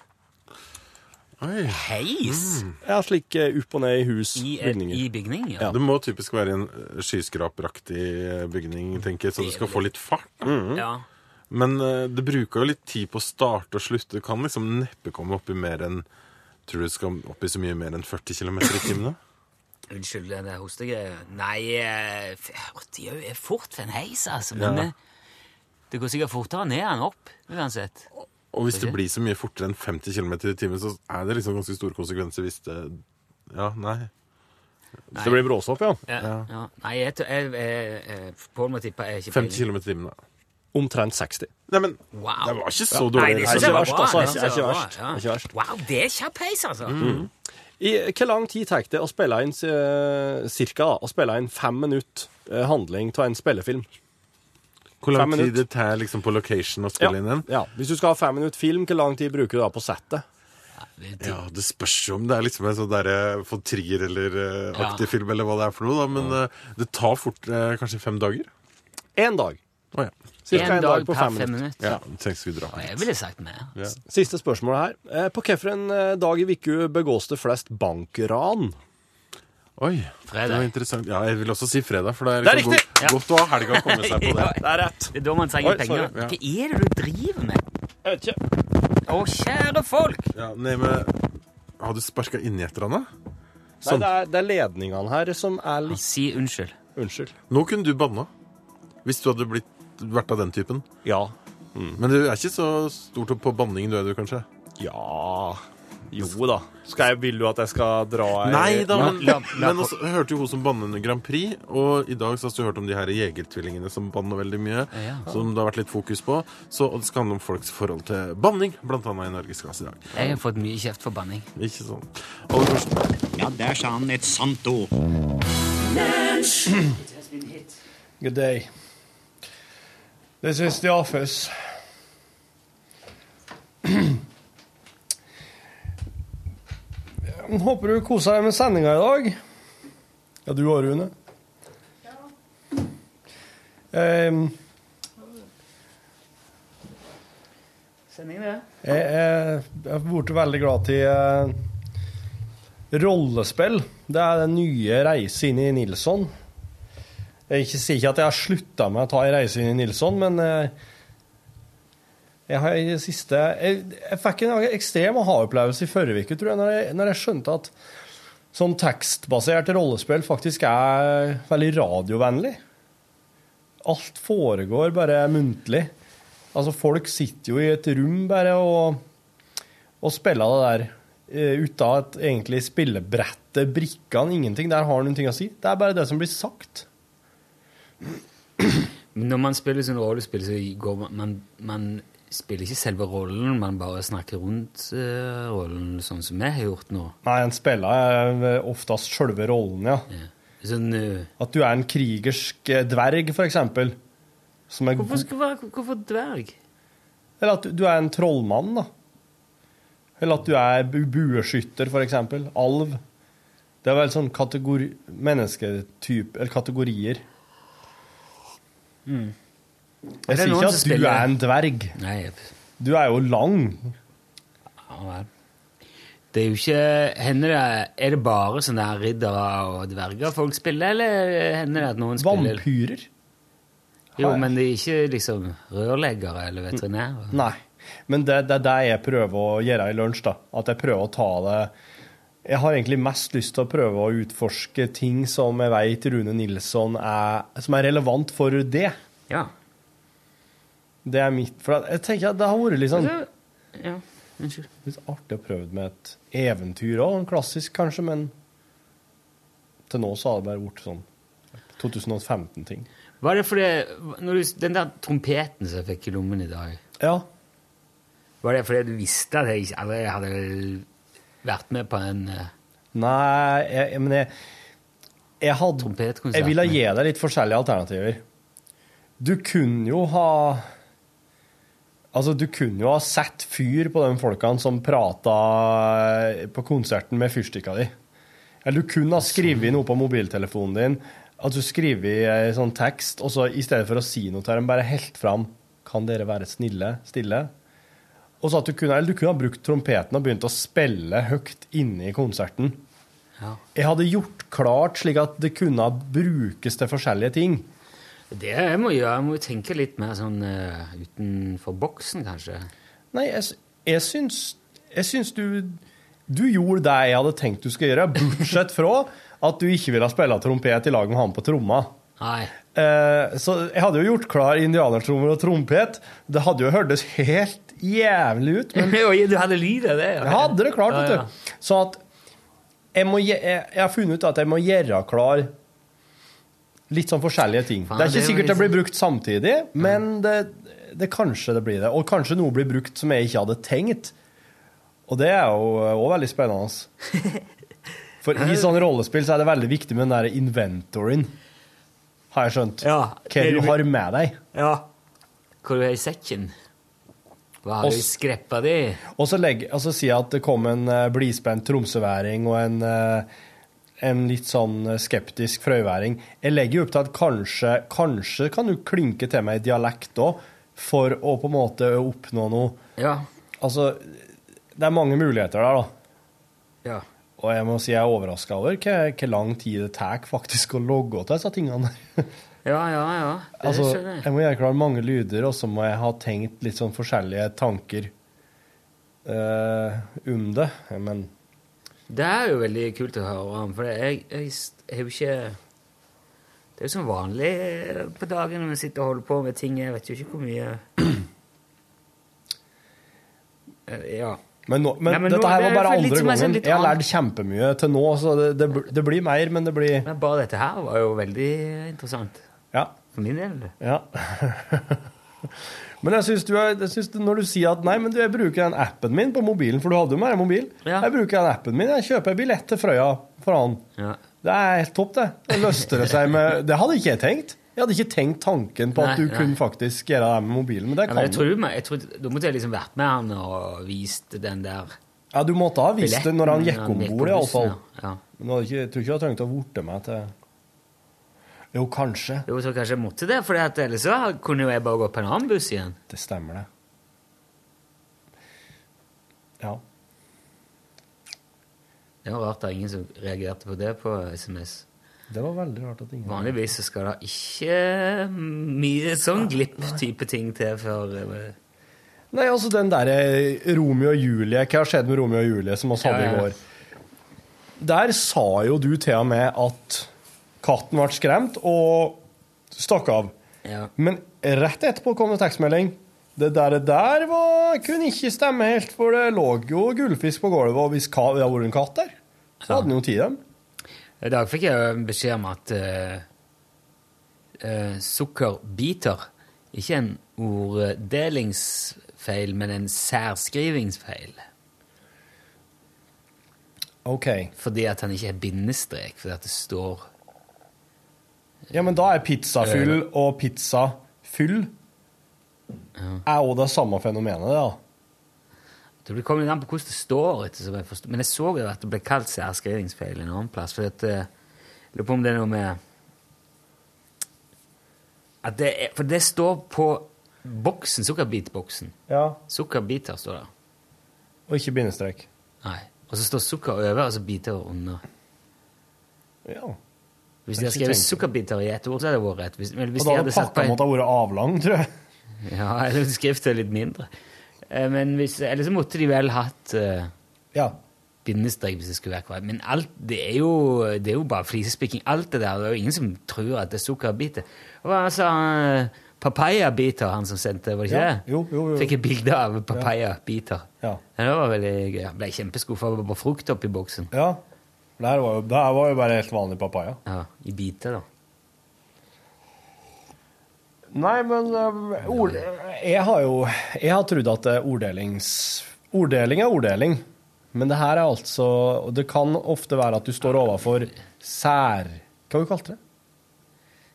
Oi. Heis Ja, slik eh, opp og ned i hus, i, bygninger. i bygning, ja. ja. Det må typisk være en eh, skyskraperaktig eh, bygning, tenker jeg, så du skal få litt fart. ja. Men eh, det bruker jo litt tid på å starte og slutte. Du kan liksom neppe komme opp i mer enn Tror du det skal opp i så mye mer enn 40 km i timen? da? Unnskyld, det der hostegreia. Nei, eh, f- det er jo fort for en heis, altså. Men Ja. eh, det går sikkert fortere ned enn opp, uansett. Og hvis det blir så mye fortere enn 50 km i timen, så er det liksom ganske store konsekvenser hvis det Ja, nei. Hvis Det blir bråstopp, ja. Ja, ja. Nei, jeg, jeg, jeg, jeg Pål må tippe jeg er ikke 50 km i timen, da. Omtrent 60. Nei, men Wow. det var ikke så dårlig. Nei, det er ikke verst, altså. Det er ikke verst. Det er ikke verst. Wow, det er kjapp heis, altså. I hvor lang tid tar det å spille inn eh, cirka å spille inn fem minutter eh, handling av en spillefilm? Hvor lang tid det tar liksom på location å spille inn en? ja. Hvis du skal ha fem minutter film, hvor lang tid bruker du da på settet? Ja, det spørs jo om det er liksom en sånn der, for trigger eller uh, Ja. film, eller hva det er for noe, da. Men eh, det tar fort eh, kanskje fem dager. Én dag. Å ja. Cirka En en dag dag på fem fem minutter. minutter. ja. Ja, Jeg ville sagt mer. Ja. Siste spørsmål her. Eh, På hvilken eh, dag i uka begås det flest bankran? Oi, det var interessant. Ja, jeg vil også si fredag, for det er, Det er liksom riktig! godt, godt å ha helga å komme seg på (laughs) det. Ja, Det er rett. Det er da man trenger Oi, penger. sorry. Ja. Hva er det du driver med? Jeg vet ikke. Å, kjære folk! Ja, nei, men Har du sparka inni et eller annet? Nei, Sånn. det er, det er ledningene her som er litt Si unnskyld. Unnskyld. Nå kunne du banna. Hvis du hadde blitt, vært av den typen. Ja. Men du er ikke så stor på banning, du er du, kanskje? Ja Jo da. Skal jeg, vil du at jeg skal dra ei Nei da, men, la- la- men også, jeg hørte jo hun som banner under Grand Prix, og i dag så har du hørt om de her jegertvillingene som banner veldig mye, Ja. som det har vært litt fokus på. Så det skal handle om folks forhold til banning, blant annet i Norgesklasse i dag. Jeg har fått mye kjeft for banning. Ikke sånn. Aller først, Ja, der sa han et sant ord. (clears throat) Good day. This is the office. Jeg Håper du koser deg med sendinga i dag. Ja, du òg, Rune? Um, Sending, det. jeg er- jeg har blitt veldig glad til uh, rollespill. Det er den nye reisen inn i Nilsson. Jeg sier ikke at jeg har slutta med å ta en reise inn i Nilsson, men eh, jeg har i siste Jeg, jeg fikk en ekstrem aha-opplevelse i forrige uke, tror jeg, når jeg, når jeg skjønte at sånn tekstbasert rollespill faktisk er veldig radiovennlig. Alt foregår bare muntlig. Altså, folk sitter jo i et rom bare og, og spiller det der eh, uten at egentlig spillebrettet, brikkene, ingenting. Der har noen ting å si. Det er bare det som blir sagt. Når man spiller sånn rollespill, så går man, man Man spiller ikke selve rollen, man bare snakker rundt uh, rollen, sånn som vi har gjort nå. Nei, en spiller er oftest selve rollen, ja. Ja. Sånn, uh, At du er en krigersk eh, dverg, for eksempel. Som er hvorfor, skal være, hvorfor dverg? Eller at du, du er en trollmann, da. Eller at du er bueskytter, for eksempel. Alv. Det er vel sånn kategori, mennesketype Eller kategorier. Mm. Jeg Er sier ikke at du er en dverg. Nei, Du er jo lang. ja vel. Det er jo ikke Hender det Er det bare sånne her riddere og dverger folk spiller, eller hender det at noen spiller Vampyrer? Jo, men det er ikke liksom rørleggere eller veterinærer. Nei. Men det, det er det jeg prøver å gjøre i lunsj. da. At jeg prøver å ta det Jeg har egentlig mest lyst til å prøve å utforske ting som jeg vet Rune Nilsson er Som er relevant for det. Ja. Det er mitt For jeg tenker at det har vært litt sånn Ja, unnskyld. Litt artig å prøve med et eventyr òg. Klassisk, kanskje, men til nå så har det bare vært sånn 2015-ting. Var det fordi når du, Den der trompeten som jeg fikk i lommen i dag Ja. Var det fordi du visste at jeg allerede hadde vært med på en uh, Nei, jeg, men jeg Jeg hadde? Jeg ville gi deg litt forskjellige alternativer. Du kunne jo ha Altså, du kunne jo ha satt fyr på de folkene som prata på konserten med fyrstikka di. Eller du kunne ha skrevet noe på mobiltelefonen din. At du skriver en sånn tekst, og så i stedet for å si noe til dem, bare helt fram Kan dere være snille? Stille? Og så at du kunne, du kunne ha brukt trompeten og begynt å spille høyt inne i konserten. Ja. Jeg hadde gjort klart slik at det kunne brukes til forskjellige ting. Det jeg må gjøre, jeg må tenke litt mer sånn uh, utenfor boksen, kanskje. Nei, jeg, jeg syns, jeg syns du Du gjorde det jeg hadde tenkt du skulle gjøre, bortsett fra at du ikke ville spille trompet i lag med han på tromma. Nei. Eh, så jeg hadde jo gjort klar indianertrommer og trompet. Det hadde jo hørtes helt jævlig ut. Men (laughs) du hadde lydet, det? ja. jeg hadde det klart, vet ja. du. Så at jeg, må, jeg, jeg har funnet ut at jeg må gjøre klar litt sånn forskjellige ting. Faen, det er ikke er sikkert det blir brukt samtidig, men det, det kanskje det blir det. Og kanskje noe blir brukt som jeg ikke hadde tenkt. Og det er jo òg veldig spennende. (laughs) For i sånne rollespill så er det veldig viktig med den der inventoryen. Har jeg skjønt. Ja, Hva du har med deg. Ja. Hva du har i sekken? Hva har du i skreppa di? Og så legg, jeg si at det kom en uh, blidspent tromsøværing og en, uh, en litt sånn eh, skeptisk frøyværing. Jeg legger jo opp til at kanskje, kanskje kan du klinke til meg i dialekt òg, for å på en måte oppnå noe. Ja. Altså, det er mange muligheter der, da. Ja. Og jeg må si jeg er overraska over hvor lang tid det tar faktisk å logge til disse tingene. (laughs) Ja, ja, ja. Det altså, skjønner jeg. jeg må gjøre klar mange lyder, og så må jeg ha tenkt litt sånn forskjellige tanker uh, om det. Men Det er jo veldig kult å høre om, for jeg, jeg, jeg har jo ikke Det er jo som vanlig eh, på dagen når vi sitter og holder på med ting. Jeg vet jo ikke hvor mye (clears throat) Eh, Ja. Men, nå, men, Nei, men dette her var bare andre gangen. Jeg har lært kjempemye til nå, så det, det, det blir mer, men det blir Men bare dette her var jo veldig interessant. Ja. For min del. ja. (laughs) Men jeg synes du er, jeg synes når du sier at nei, men du, jeg bruker den appen min på mobilen, for du hadde jo mer mobil. Ja. Jeg bruker den appen min, jeg kjøper billett til Frøya for han. Ja. Det er helt topp, det. Det løster det seg med Det hadde ikke jeg tenkt. Jeg hadde ikke tenkt tanken på at Nei, du nei. kunne faktisk gjøre det med mobilen, men det Ja, men jeg tror, jeg tror, da måtte jeg liksom vært med han og vist den der Ja, du måtte ha visst det når han gikk om bord, iallfall. Ja. Ja. Men ikke, jeg tror ikke du hadde trengt å vorte meg til Jo, kanskje. Jo, så kanskje jeg måtte det, for ellers så kunne jo jeg bare gå på en annen buss igjen. Det stemmer, det. Ja. Det var rart det er ingen som reagerte på det på SMS. Det var veldig rart at ingen Vanligvis så skal det ikke mye sånn glipp-type ting til før eh, Nei, altså den derre Romeo og Julie Hva har skjedd med Romeo og Julie som oss hadde i går? Der sa jo du til og med at katten ble skremt og stakk av. Ja. Men rett etterpå kom det tekstmelding. Det der, det der var, kunne ikke stemme helt, for det lå jo gullfisk på gulvet, og hvis det hadde vært en katt der, så hadde den jo tatt dem. I dag fikk jeg beskjed om at uh, uh, sukkerbiter ikke en orddelingsfeil, men en særskrivingsfeil. OK. Fordi at han ikke er bindestrek, fordi at det står Ja, men da er pizzafyll og pizzafyll er jo det samme fenomenet, da. Det kommer litt an på hvordan det står. Jeg. Men jeg så jo at det ble kalt særskrivingsfeil en annen plass. For at, eh, jeg lurer på om det er noe med det er, For det står på boksen, sukkerbitboksen. Ja. Sukkerbiter står der. Og ikke bindestrek. Nei. Og så står sukker over, og så biter under. Ja. Hvis de hadde skrevet sukkerbiter i ett ord, så hadde det vært rett. Hvis, men hvis Og da hadde pakka måttet vært avlang, tror jeg. (laughs) Ja, eller skriftet litt mindre. Eh, Men hvis, eller så måtte de vel hatt uh, Ja. bindestrek hvis det skulle være korrekt. Men alt, det er jo, det er jo bare flisespikking. Alt det der, det er jo ingen som tror at det er sukkerbiter. Hva sa altså, Papaya-biter, han som sendte, var det ikke Ja, det? jo, jo, jo. Fikk et bilde av papaya-biter. Ja. Ja, det var veldig gøy. Ble kjempeskuffa over frukt oppi boksen. ja. Det her var jo, det her var jo bare helt vanlig papaya. Ja, I biter, da. Nei, men uh, ord, jeg har jo Jeg har trodd at er orddelings... Orddeling er orddeling. Men det her er altså Det kan ofte være at du står overfor sær... Hva har du kalt det?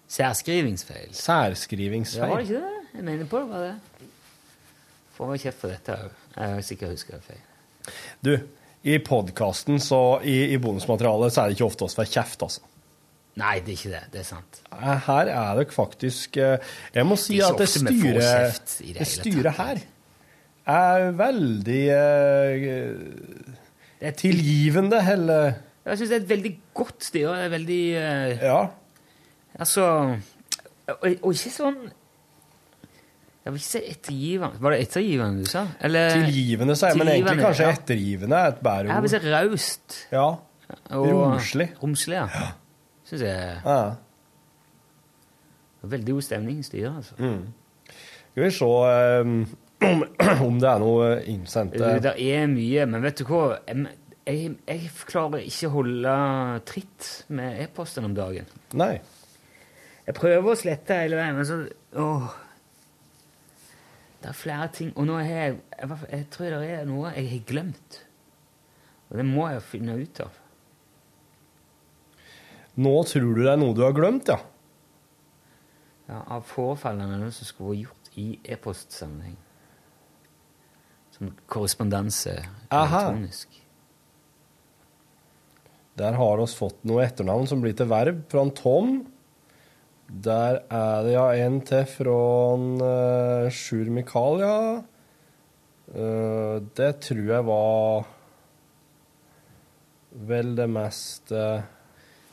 Særskrivingsfeil. Særskrivingsfeil. Ja, var det ikke det? Jeg mener på det var det. Får meg kjeft for dette òg. Jeg er sikkert husker det feil. Du, i podkasten, så i, i bonusmaterialet, så er det ikke ofte oss får kjeft, altså. Nei, det er ikke det. Det er sant. Eh, Her er det faktisk eh, Jeg må si Det at det styret, det styret her er veldig uh, Det er tilgivende, eller Jeg syns det er et veldig godt styre. Det er veldig uh, Ja. Altså og, og ikke sånn Jeg vil ikke si ettergivende. Var det ettergivende du sa? Eller Tilgivende, sa jeg, men egentlig kanskje ja. ettergivende er et bedre Jeg vil si raust. Ja. Romslig. Romslig. Romslig, ja. Syns jeg Ja. Veldig god stemning i styret, altså. Mm. Skal vi se um, (clears throat) om, det er noe innsendt Det er mye, men vet du hva? Jeg, jeg klarer ikke å holde tritt med e-posten om dagen. Nei. Jeg prøver å slette hele veien, men så åh. Det er flere ting. Og nå har jeg jeg, jeg tror det er noe jeg har glemt. Og det må jeg finne ut av. Nå tror du det er noe du har glemt, ja? Ja, av påfallende noe som skulle vært gjort i e-postsammenheng. Som korrespondanse Aha. elektronisk. Der har oss fått noe etternavn som blir til verb fra en Tom. Der er det ja en til fra uh, Sjur Mikael, ja. Uh, det tror jeg var vel det mest eh,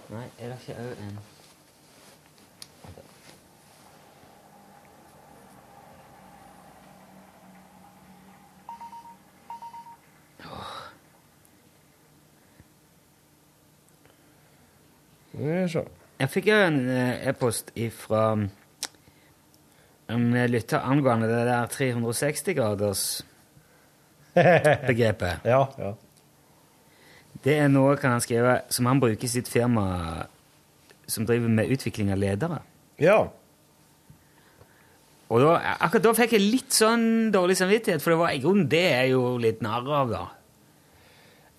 Nei, er det ikke òg en. Jeg fikk jo en eh, e-post fra en lytter angående det der 360-graders-begrepet. (laughs) Ja, ja. Det er noe kan han skrive, som han bruker i sitt firma som driver med utvikling av ledere. Ja. Og da, akkurat da fikk jeg litt sånn dårlig samvittighet, for det var i grunnen det er jo litt narr av, da.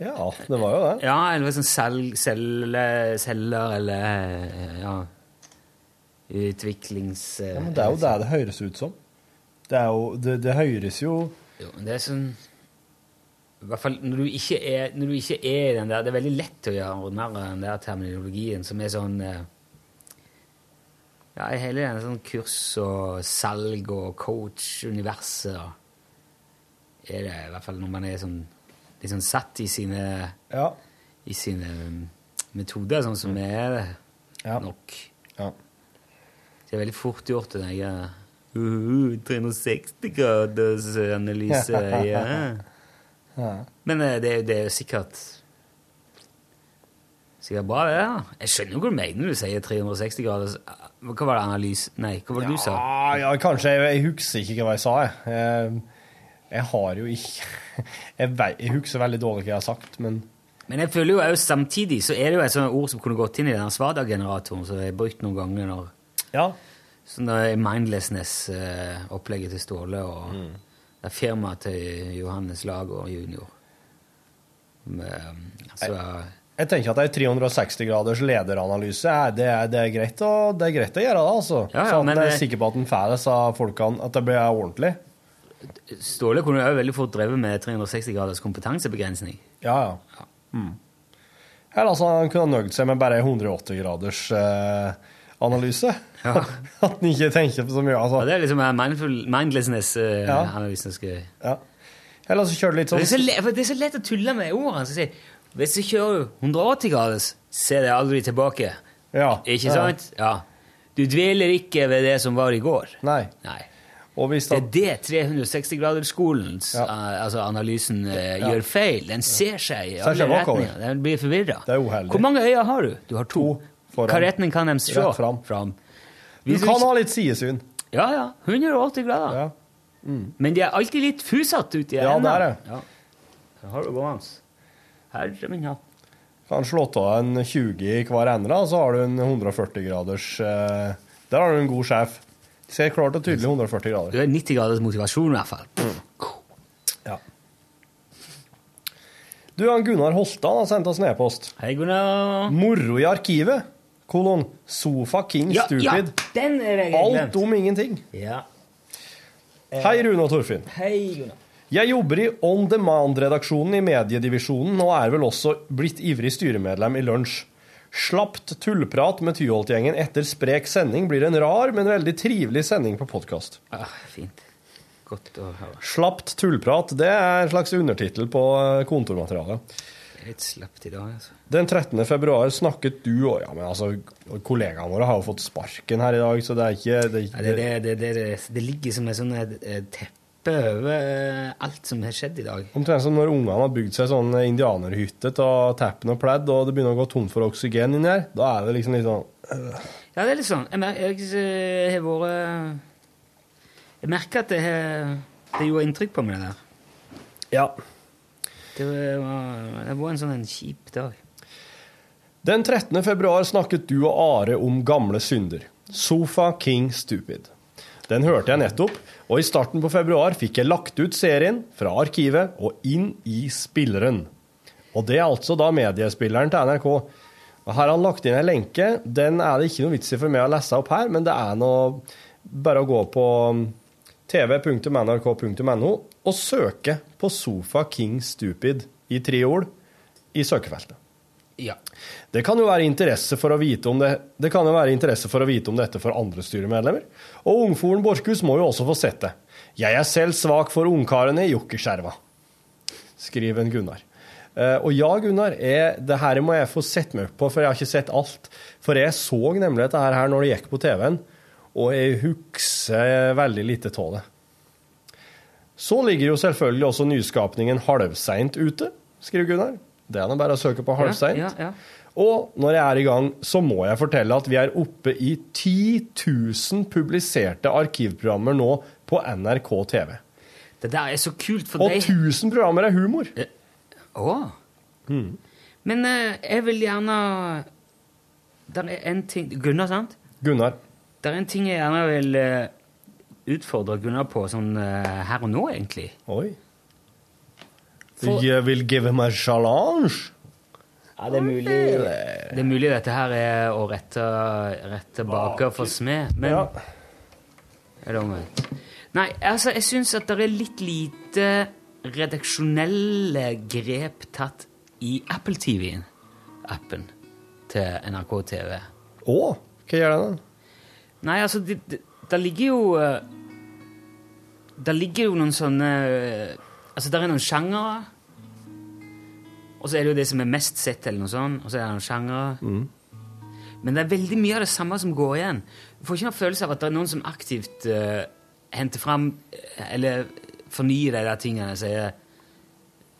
Ja, det var jo det. Ja, eller sånn selg, selge, selger, eller eh, ja Utviklings... eh, Ja, men det er jo det det høres ut som. Det, jo, det, det høres jo Jo, men det er sånn I hvert fall når du ikke er, du ikke er i den der Det er veldig lett å gjøre narr av den der terminologien som er sånn eh, Ja, i hele den sånn kurs og salg og coach-universet er det i hvert fall når man er sånn litt sånn satt i sine Ja. i sine um, metoder, sånn som vi er det nok. Ja. Det er veldig fort gjort, den der uh, 360 graders analyse. ja. (laughs) Ja. Men eh, det, det er sikkert sikkert bra, det. Ja. Jeg skjønner jo hva du mener når du sier 360 graders Hva var det analyse Nei, hva var det du sa? Ja, ja, kanskje. Jeg, jeg husker ikke hva jeg sa, jeg. jeg. Jeg har jo ikke (laughs) Jeg, vei- jeg husker veldig dårlig hva jeg har sagt, men Men jeg føler jo også samtidig så er det jo et sånt ord som kunne gått inn i den Svada-generatoren som jeg har brukt noen ganger når Ja. Sånn mindlessness-opplegget til Ståle og det er firmaet til Johannes Lager junior. Men, altså, Jeg tenker at ei 360 graders lederanalyse er, det, er, det, er greit å, det er greit å gjøre det, altså. Ja, ja, så men er sikker på at en får disse folkene At det blir ordentlig. Ståle kunne jo veldig fort drevet med 360 graders kompetansebegrensning. Ja, ja. Mm. Eller altså, han kunne nøyd seg med bare 180 graders eh, analyse. Ja. (laughs) At en ikke tenker på så mye. Altså. Ja, det er liksom mindlessness-analysen. Uh, Ja. Eller så kjører du litt det, er så sånn lett, for det er så lett å tulle med ordene. Så sier, hvis du kjører 180 grader, ser det aldri tilbake. Ja. Ikke sant? Ja. Du dveler ikke ved det som var i går. Nei. Nei. Det er det 360-gradersskolens Ja. eh, altså analysen uh, Ja. gjør feil. Den ser seg i alle retninger. Den blir forvirra. Hvor mange øyne har du? Du har to. foran. Hva retning kan de se? Rett fram. du Hvis kan ha litt sidesyn. Ja, ja. 180 grader. Ja. Men de er alltid litt fusete uti Ja, det er det. Ja. Har du gående. Herre min hatt. Kan slå av en 20 i hver ende, da, så har du en 140 graders eh, Der har du en god sjef. Ser klart og tydelig 140 grader. Du har 90 graders motivasjon, i hvert fall. Ja. Du, han Gunnar Holtan har sendt oss en e-post. Hei, Gunnar. Moro i arkivet. Kolon. Sofa King Ja, ja, den er jeg Alt glemt. om ingenting. Ja. Hei, Rune og Torfinn. Hei, Rune. Jeg jobber i On Demand-redaksjonen i mediedivisjonen og er vel også blitt ivrig styremedlem i Lunsj. Slapt tullprat med Tyholt-gjengen etter sprek sending blir en rar, men veldig trivelig sending på podkast. Ah, fint. Godt å høre. Slapt tullprat, det er en slags undertittel på eh, kontormaterialet. Det slept i dag, altså. Den 13. februar snakket du og ja, men altså, Kollegaene våre har jo fått sparken her i dag, så det er ikke Det, er Ja, ikke, det, det, det, det, ligger som et sånn eh, teppe over eh, alt som har skjedd i dag. Omtrent som når ungene har bygd seg sånn indianerhytte av teppen og pledd, og det begynner å gå tomt for oksygen inni her. Da er det liksom litt sånn Ja, det er litt sånn. Jeg, jeg, eh, har vært Jeg merker at det har Det gjorde inntrykk på meg, det der. Ja. Det var, det var en sånn en kjip dag. Den 13. februar snakket du og Are om gamle synder. Sofa King Stupid. Den hørte jeg nettopp, og i starten på februar fikk jeg lagt ut serien fra arkivet og inn i spilleren. Og det er altså da mediespilleren til NRK. Og Her har han lagt inn en lenke. Den er det ikke noe vits i for meg å lese opp her, men det er noe bare å gå på tv.nrk.no og søke på Sofa King Stupid i tre ord i søkefeltet. Ja. Det kan jo være interesse for å vite om det, det kan jo være interesse for å vite om dette for andre styremedlemmer. Og ungforen Borchhus må jo også få sett det. Jeg er selv svak for ungkarene i jokkeskjerva, skriver en Gunnar. Eh, og ja, Gunnar, jeg, det her må jeg få sett meg på, for jeg har ikke sett alt. For jeg så nemlig dette her når det gikk på TV-en, og jeg husker veldig lite av det. Så ligger jo selvfølgelig også nyskapningen halvseint ute, skriver Gunnar. Det er nå bare å søke på halvseint. Ja, ja, ja. Og når jeg er i gang, så må jeg fortelle at vi er oppe i 10 000 publiserte arkivprogrammer nå på NRK TV. Det der er så kult for Og deg. 1000 programmer er humor. Å. Men eh, jeg vil gjerne Der er en ting Gunnar, sant? Gunnar. Det er en ting jeg gjerne vil eh, utfordre Gunnar på sånn eh, her og nå, egentlig. Oi. For- Jeg vil give him a challenge. Ja, det er mulig Det er mulig dette her er å rette, rette baker for smed, men Ja. Er det omvendt? Nei, altså, jeg syns at det er litt lite redaksjonelle grep tatt i Apple TV-en, appen til NRK TV. Å, hva gjør den da? Nei, altså, det, det, det ligger jo eh, Der ligger jo noen sånne Altså, der er noen sjangere. Og så er det jo det som er mest sett, eller noe sånt. Og så er det noen sjangere. Men det er veldig mye av det samme som går igjen. Du får ikke noen følelse av at det er noen som aktivt uh, henter fram eh, Eller fornyer de der tingene sier.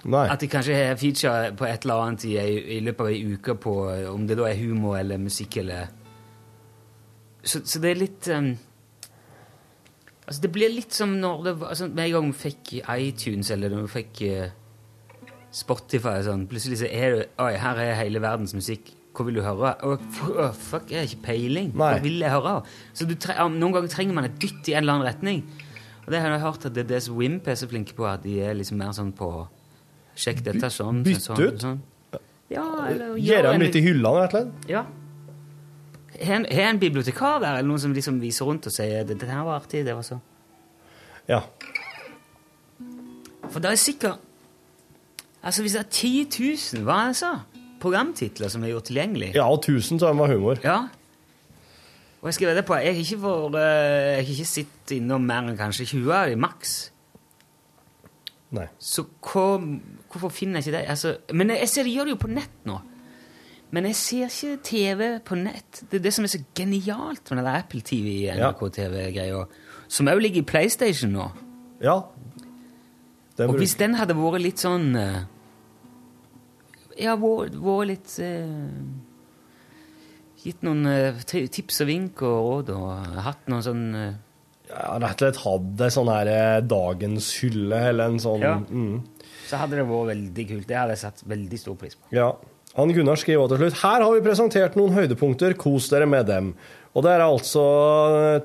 Nei. At de kanskje har feature på et eller annet i, i løpet av ei uke på om det da er humor eller musikk eller Så, så det er litt um, Altså, det blir litt som når det var altså, Med en gang vi fikk iTunes, eller når vi fikk uh, Spotify sånn, Plutselig så er det Oi, her er hele verdens musikk. Hva vil du høre? Oh, fuck, jeg har ikke peiling. Hva vil jeg høre? Så du tre Noen ganger trenger man et dytt i en eller annen retning. Og det har jeg hørt at det er det som Wimp er så flinke på, at de er liksom mer sånn på Sjekk dette sånn. bytte sånn, ut? Sånn. Ja, eller gjøre dem litt i hyllene, rett og slett? Ja. Har en, en bibliotekar der, eller noen som liksom viser rundt og sier det, det her var artig, det var så. Ja. For det er sikkert Altså, hvis det er 10 000, hva er det så? Programtitler som er gjort tilgjengelig. Ja, og 1000 så var humor. Ja. Og jeg skal vedde på, jeg har ikke, for, jeg har ikke sittet innom mer enn kanskje 20 av dem, maks. Nei. Så hva, hvorfor finner jeg ikke det? Altså, men jeg ser de gjør det jo på nett nå. Men jeg ser ikke TV på nett. Det er det som er så genialt med den Apple TV, NRK TV-greia, som òg ligger i PlayStation nå. Ja. Den Og hvis den hadde vært litt sånn eh, Ja, vært vært litt eh, Gitt noen eh, tips og vink og råd, og hatt noen sånn eh, Ja, rett og slett hadde sånn her eh, dagens hylle, eller en sånn Ja. mm. Så hadde det vært veldig kult. Det hadde jeg satt veldig stor pris på. Ja. Han Gunnar skriver også til slutt Her har vi presentert noen høydepunkter, kos dere med dem. Og det er altså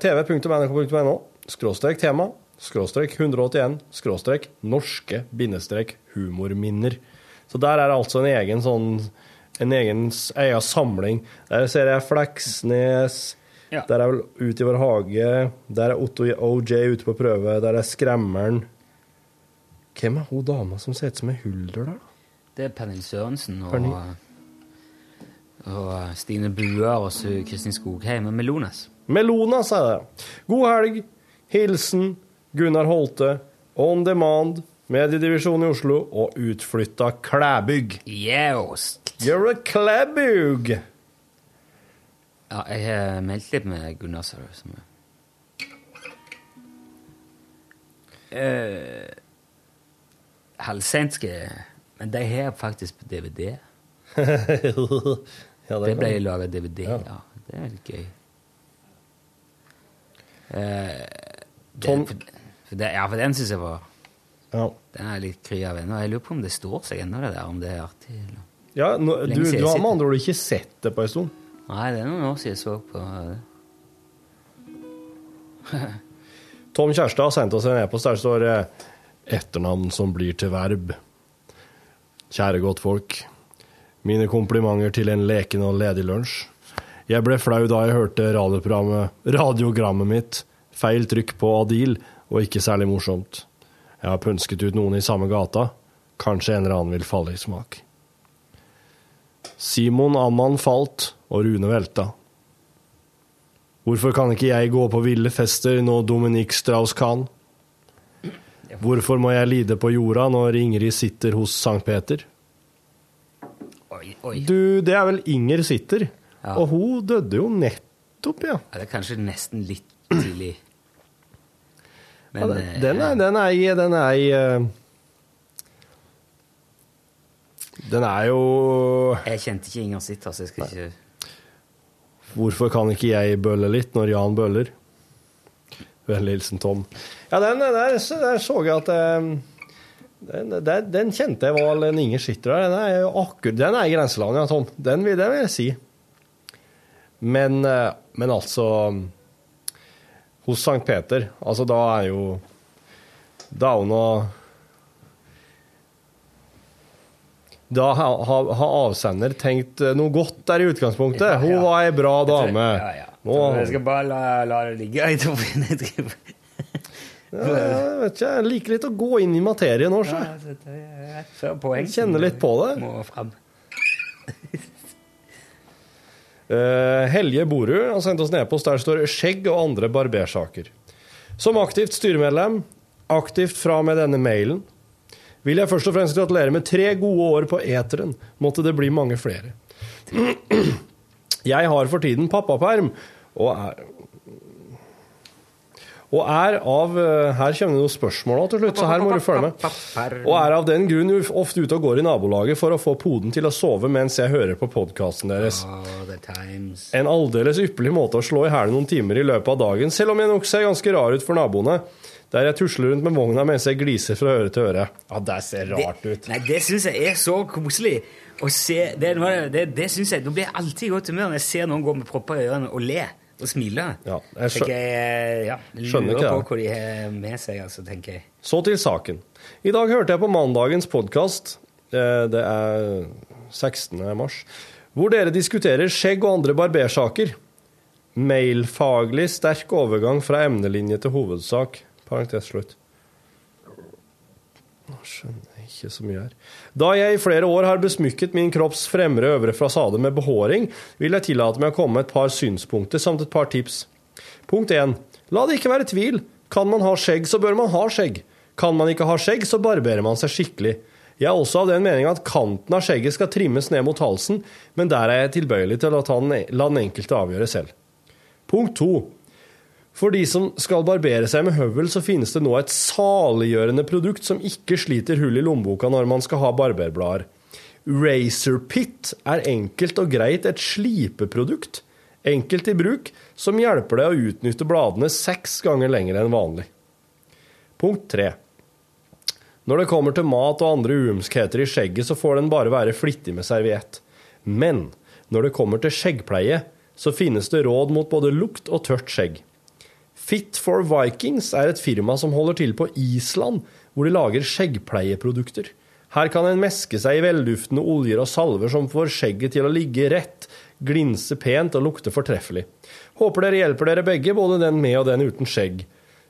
tv.nrk.no, skråstrek tema, skråstrek 181, skråstrek norske, bindestrek humorminner. Så der er det altså en egen sånn en egen egen samling. Der ser jeg Fleksnes, Ja. der er vel Ut i vår hage, der er Otto OJ ute på prøve, der er Skremmeren. Hvem er hun dama som ser ut som ei hulder der, da? Det er Pernille Sørensen og, Pernille. Og Stine Buer og Kristin Skogheim og Melonas. Melonas er det. God helg. Hilsen Gunnar Holte. On demand. Mediedivisjonen i Oslo og utflytta Klæbygg. Yes. You're a Klæbygg! Ja, jeg har meldt litt med Gunnar, sa du. Eh, Halvsent Men de har faktisk på DVD. (laughs) ja, det ble kan- laga DVD, ja. Ja. Det er litt gøy. Eh, det, Tom- for, for det, ja, for den syns jeg var Ja. Den er litt kry av ennå. Jeg lurer på om det står seg ennå, det der. Om det er artig. Eller. Ja, nå, du, du har med andre ord ikke sett det på en stund? Nei, det er noen år siden jeg så på det. (laughs) Tom Kjærstad har sendt oss en e-post der det står eh, 'Etternavn som blir til verb'. Kjære godtfolk. Mine komplimenter til en leken og ledig lunsj. Jeg ble flau da jeg hørte radiogrammet mitt. Feil trykk på Adil, og ikke særlig morsomt. Jeg har pønsket ut noen i samme gata. Kanskje en eller annen vil falle i smak. Simon Amman falt, og Rune velta. Hvorfor kan ikke jeg gå på ville fester når Dominique Strauss kan? Hvorfor må jeg lide på jorda når Ingrid sitter hos Sankt Peter? Oi, oi. Du, det er vel Inger sitter, Ja. og hun døde jo nettopp, ja. Ja, det er kanskje nesten litt tidlig. Men ja eh, den, er, den er Den er eh, Den er jo Jeg kjente ikke Inger Sitter, så jeg skal ikke Hvorfor kan ikke jeg bølle litt når Jan bøller? Vennlig hilsen Tom. Ja, den der, der så jeg at eh, den, den, den kjente jeg var en Inger der. Den er jo akkurat Den er i grenselandet, ja, Tom. Den vil, jeg si. Men, eh, men altså Hos Sankt Peter, altså da er jo Da er hun nå Da har ha, ha avsender tenkt eh, noe godt der i utgangspunktet. Hun var ei bra dame. Ja, ja. Nå, Jeg skal bare la, la det ligge. (laughs) Jeg tror jeg Ja, jeg vet ikke, jeg liker litt å gå inn i materien òg, poeng. Kjenner litt på det. Må fram. (laughs) Eh, Helje Borud har sendt oss en e-post der det står 'skjegg og andre barbersaker'. Som aktivt styremedlem, aktivt fra med denne mailen, vil jeg først og fremst gratulere med tre gode år på eteren. Måtte det bli mange flere. (clears throat) Jeg har for tiden pappaperm, og er og er av eh, Her kommer det noen spørsmål til slutt, så her må du følge med. Og er av den grunn ofte ute og går i nabolaget for å få poden til å sove mens jeg hører på podkasten deres. En aldeles ypperlig måte å slå i hælen noen timer i løpet av dagen, selv om jeg nok ser ganske rar ut for naboene. Der jeg tusler rundt med vogna mens jeg gliser fra øre til øre. Ja, det ser rart ut. Nei, det syns jeg er så koselig å se. Det, det, det synes jeg, Nå blir jeg alltid i godt humør når jeg ser noen gå med propper i ørene og le og smiler. Ja, jeg skjø- tenker jeg, ja, Skjønner ikke på det. hva de har med seg, altså, tenker jeg. Så til saken. I dag hørte jeg på mandagens podkast, det er 16. mars, hvor dere diskuterer skjegg og andre barbersaker. Mailfaglig sterk overgang fra emnelinje til hovedsak. Parentes slutt. Skjønner ikke så mye her. Da jeg i flere år har besmykket min kropps fremre øvre fasade med behåring, vil jeg tillate meg å komme med et par synspunkter samt et par tips. Punkt 1. La det ikke være tvil. Kan man ha skjegg, så bør man ha skjegg. Kan man ikke ha skjegg, så barberer man seg skikkelig. Jeg er også av den mening at kanten av skjegget skal trimmes ned mot halsen, men der er jeg tilbøyelig til å la den enkelte avgjøre selv. Punkt 2. For de som skal barbere seg med høvel, så finnes det nå et saliggjørende produkt som ikke sliter hull i lommeboka når man skal ha barberblader. Razor Pit er enkelt og greit et slipeprodukt, enkelt i bruk, som hjelper deg å utnytte bladene seks ganger lenger enn vanlig. Punkt 3. Når det kommer til mat og andre uømskheter i skjegget, så får den bare være flittig med serviett. Men når det kommer til skjeggpleie, så finnes det råd mot både lukt og tørt skjegg. Fit for Vikings er et firma som holder til på Island, hvor de lager skjeggpleieprodukter. Her kan en meske seg i velduftende oljer og salver som får skjegget til å ligge rett, glinse pent og lukte fortreffelig. Håper dere hjelper dere begge, både den med og den uten skjegg.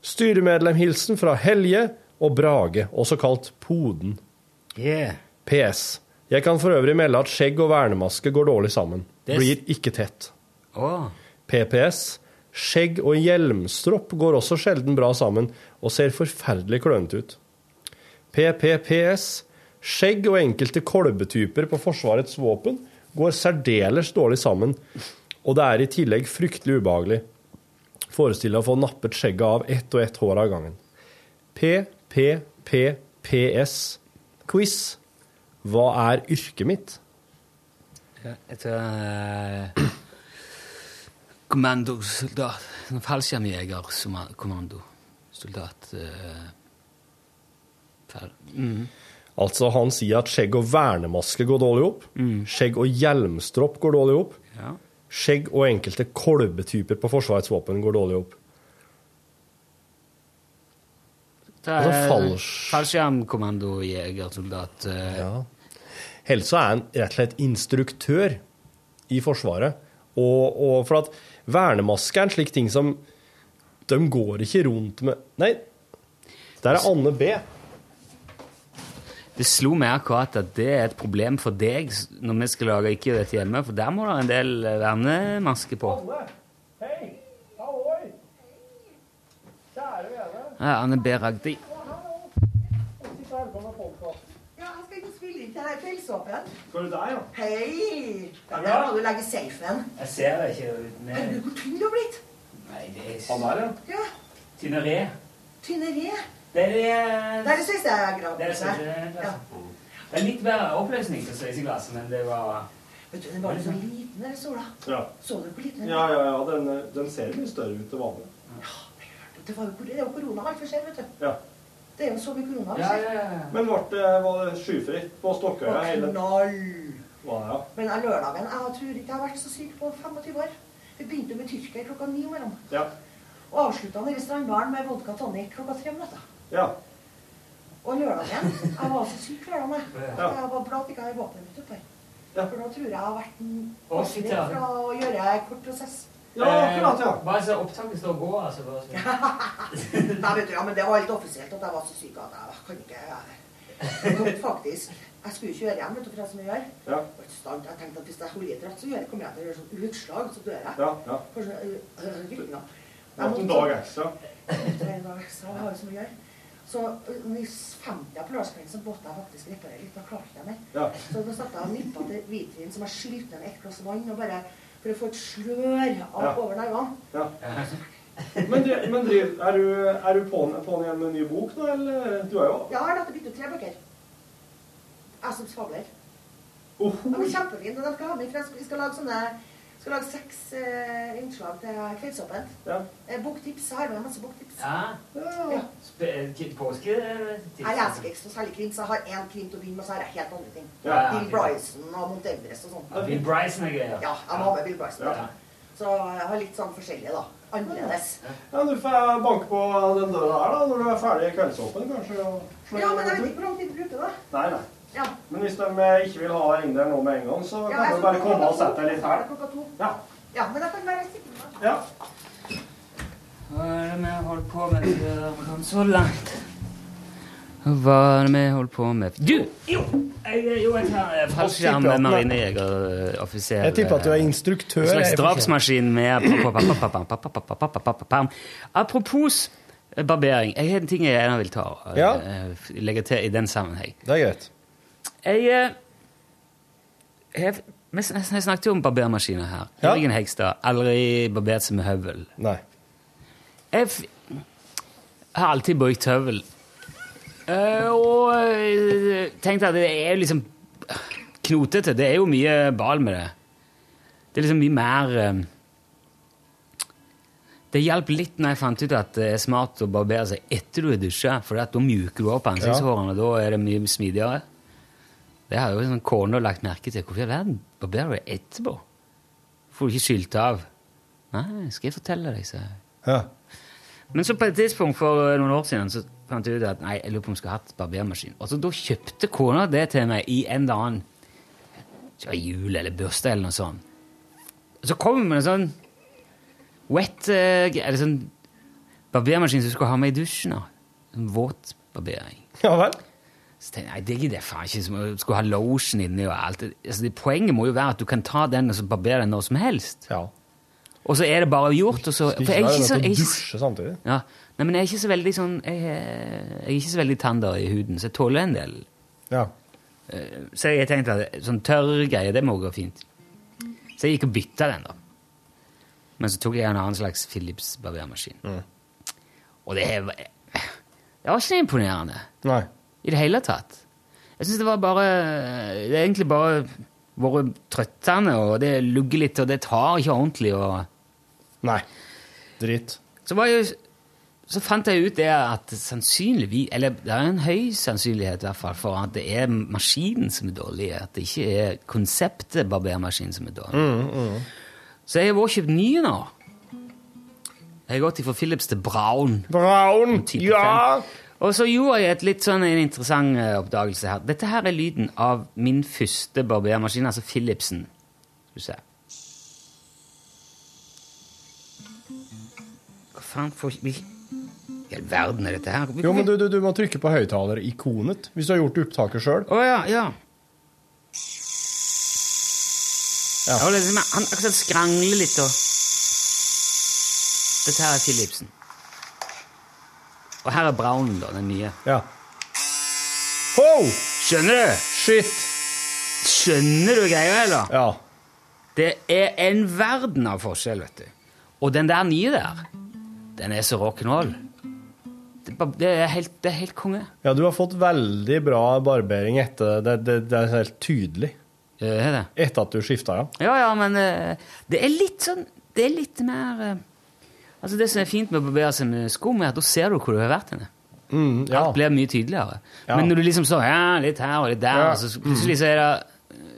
Styremedlemhilsen fra Helje og Brage, også kalt Poden. Yeah. PS. Jeg kan for øvrig melde at skjegg og vernemaske går dårlig sammen. Blir ikke tett. Oh. PPS. Skjegg og hjelmstropp går også sjelden bra sammen og ser forferdelig klønete ut. PPPS. Skjegg og enkelte kolbetyper på Forsvarets våpen går særdeles dårlig sammen, og det er i tillegg fryktelig ubehagelig. Forestill deg å få nappet skjegget av ett og ett hår av gangen. PPPPS. Quiz. Hva er yrket mitt? Jeg tror uh, kommandosoldat. Sånn Fallskjermjeger, som- Uh, fall. Mhm. Altså, han sier at skjegg og vernemaske går dårlig opp. Skjegg og hjelmstropp går dårlig opp. Ja. Skjegg og enkelte kolbetyper på Forsvarets våpen går dårlig opp. Det er altså, fallskjermkommandojegersoldat. Uh, Ja. Helst er en rett og slett instruktør i Forsvaret. Og, og for at vernemaske er en slik ting som De går ikke rundt med Nei, der er Anne B. Det slo meg akkurat at det er et problem for deg når vi skal lage Ikke dette hjemme, for der må det en del vernemaske på. på. Hei! Halloi! Kjære vene. Ja, Anne B. Ragdi. Ikke er deg. Skal du der, ja? Hei! Ja. Der må du legge safen. Jeg ser deg ikke Herregud, hvor tynn du har blitt. Nei, det er Han der, ja. Ja, Tynneré. tynnere. Det er, Det er det siste jeg graver det er, det Ja. det er litt bedre oppløsning til sveiseglasset, men det var Vet du, den var så liten, den sola. Ja, Så du hvor liten den ja, var? ja, ja den, den ser mye større ut til vanlig. Det var jo det er jo korona alt for seg, vet du. Ja. Det er jo så mye korona. Ja, ja, ja. Men ble det, var det skyfritt på Stokkøya? Knall. Var det, ja. Men av lørdagen, jeg tror ikke jeg har vært så syk på 25 år. Vi begynte med Tyrkia klokka ni om morgenen. Ja. Og avslutta nede i Strandbaren med vodka tonic klokka tre om natta. ja. Og lørdagen Jeg var så syk lørdag. Jeg Ja. Jeg var glad ikke jeg hadde våpenet mitt oppe her. Ja. For da tror jeg jeg har vært en fra å gjøre kort prosess. Ja, akkurat, ja. Bare så opptaket står gå, altså? Bare så- (laughs) Nei, vet du, ja, men det var helt offisielt at jeg var så syk at jeg kan ikke Jeg jeg, faktisk Jeg skulle kjøre hjem, vet du, for det som jeg gjør. Ja. Jeg i stand. Jeg tenkte at hvis jeg holder i et ratt, så gjør jeg, kommer jeg til å gjøre sånn utslag, så dør jeg. Ja, ja. Kanskje øh, øh. Det ble en dag ekstra. (laughs) En dag ekstra. Jeg har jo så mye å gjøre. Så når jeg på lørdagskvelden, så måtte jeg faktisk reparere litt. Da klarte jeg mer. Ja. Så da satte jeg og nippa til hvitvin som jeg skylte ned med ett glass vann, og bare for å få et slør av Ja. over nervene. Ja. (laughs) Men, men driv, er du, er du på'n på igjen med en ny bok nå, eller? Du er jo Ja, jeg har nettopp gitt ut tre bøker. Jeg som fabler. Oh. De er kjempefine. og De skal ha med, jeg vi skal lage sånne skal lage seks eh, innslag til Kveldsåpent. Ja. Eh, boktips. Jeg har med masse boktips. Ja. Ja. Spe- Påske? Jeg leser ikke så særlig krim, så jeg har én krim til å begynne med, så har jeg helt andre ting. Ja, ja, Bill. Bryson og Mount Everest og sånn. Ja, Bill Bryson er gøy, Ja, jeg må ha med Bill Bryson. Ja. Så jeg har litt sånn forskjellige, da. Annerledes. Ja, du får banke på den døra der da, når du er ferdig i kveldsåpen, kanskje. og Ja, men jeg vet ikke hvor lang tid du bruker, da. Nei, nei. Ja. Men hvis de eh, ikke vil ha deg inn der nå med en gang, så Ja, kan du bare komme og sette deg litt her. Klokka to. Ja. Ja, men jeg kan være sittende. Ja. Hva er det vi holder på med før så langt? Hva er det vi holder på med? Du! Jo! Jeg, jo, jeg tar eh, fallskjerm med marinejegeroffiser. Jeg tipper at du er instruktør. En slags drapsmaskin med Apropos eh, barbering. Jeg har en ting jeg gjerne vil ta eh, Ja. eh, legge til i den sammenheng. Det er greit. Jeg, eh, jeg, jeg snakket jo om barbermaskiner her. Ja. Jørgen Hegstad. Aldri barbert seg med høvel. Nei. Jeg f har alltid brukt høvel. Uh, og eh, tenkte at det er liksom knotete. Det er jo mye bal med det. Det er liksom mye mer um, Det hjalp litt når jeg fant ut at det er smart å barbere seg etter du har dusja, for da mjuker du opp ansiktshårene, og da er det mye smidigere. Det har jo sånn kona lagt merke til. Hvorfor i all verden barberer du deg etterpå? Får du ikke skylt av? Nei, skal jeg fortelle deg, jeg. Ja. Men så på et tidspunkt for noen år siden så fant jeg ut at nei, jeg lurer på om jeg skulle hatt barbermaskin. Og så da kjøpte kona det til meg i en eller annen jul eller bursdag eller noe sånt. Og så kom hun med en sånn wet eh, Eller sånn barbermaskin som du skulle ha med i dusjen. da. Sånn våt barbering. Ja vel? Så tenkte jeg, nei, det gidder jeg faen ikke. Som skulle ha lotion inni og alt. Altså, det, poenget må jo være at du kan ta den og så barbere den når som helst. Ja. Og så er det bare gjort. Og så, for jeg er ikke så, jeg dusje samtidig. ja, nei, men jeg er ikke så veldig sånn Jeg, er- jeg er ikke så veldig tander i huden, så jeg tåler en del. Ja. Eh, Så jeg tenkte at sånn tørr greie, det må gå fint. Så jeg gikk og bytta den, da. Men så tok jeg en annen slags Philips barbermaskin. Og det, det var ikke imponerende Nei. I det hele tatt. Jeg syns det var bare Det er egentlig bare vært trøttende, og det lugger litt, og det tar ikke ordentlig, og Nei. Dritt. Så, var jo, så fant jeg ut det at sannsynligvis Eller det er en høy sannsynlighet i hvert fall for at det er maskinen som er dårlig. At det ikke er konseptet barbermaskin som er dårlig. Mm, Så jeg har vært kjøpt nye nå. Jeg har gått fra Philips til Braun. Braun! Ja! fem. Og så gjorde jeg et litt sånn en interessant eh, oppdagelse her. Dette her er lyden av min første barbermaskin, altså Philipsen. Skal vi se. Hva faen får vi I all verden er dette her? Jo, men du, du, du må trykke på høyttalerikonet hvis du har gjort opptaket sjøl. Å ja, ja. Ja. Liksom, han skrangler litt og Dette her er Philipsen. Og her er Brownen, da, den nye. Ja. Ho! Skjønner du? Shit! Skjønner du greia, eller? Ja. Det er en verden av forskjell, vet du. Og den der nye der, den er så rock'n'roll. Det, det, er helt- det er helt konge. Ja, du har fått veldig bra barbering etter det. Det, det er helt tydelig. Det er det. Etter at du skifta, ja. Ja, ja, men eh, det er litt sånn Det er litt mer eh, Altså, det som er fint med å barbere seg med skum, er at da ser du hvor du har vært henne. Mm, ja. Alt blir mye tydeligere. Ja. Men når du liksom så ja, litt her og litt der, Ja. og så plutselig så er det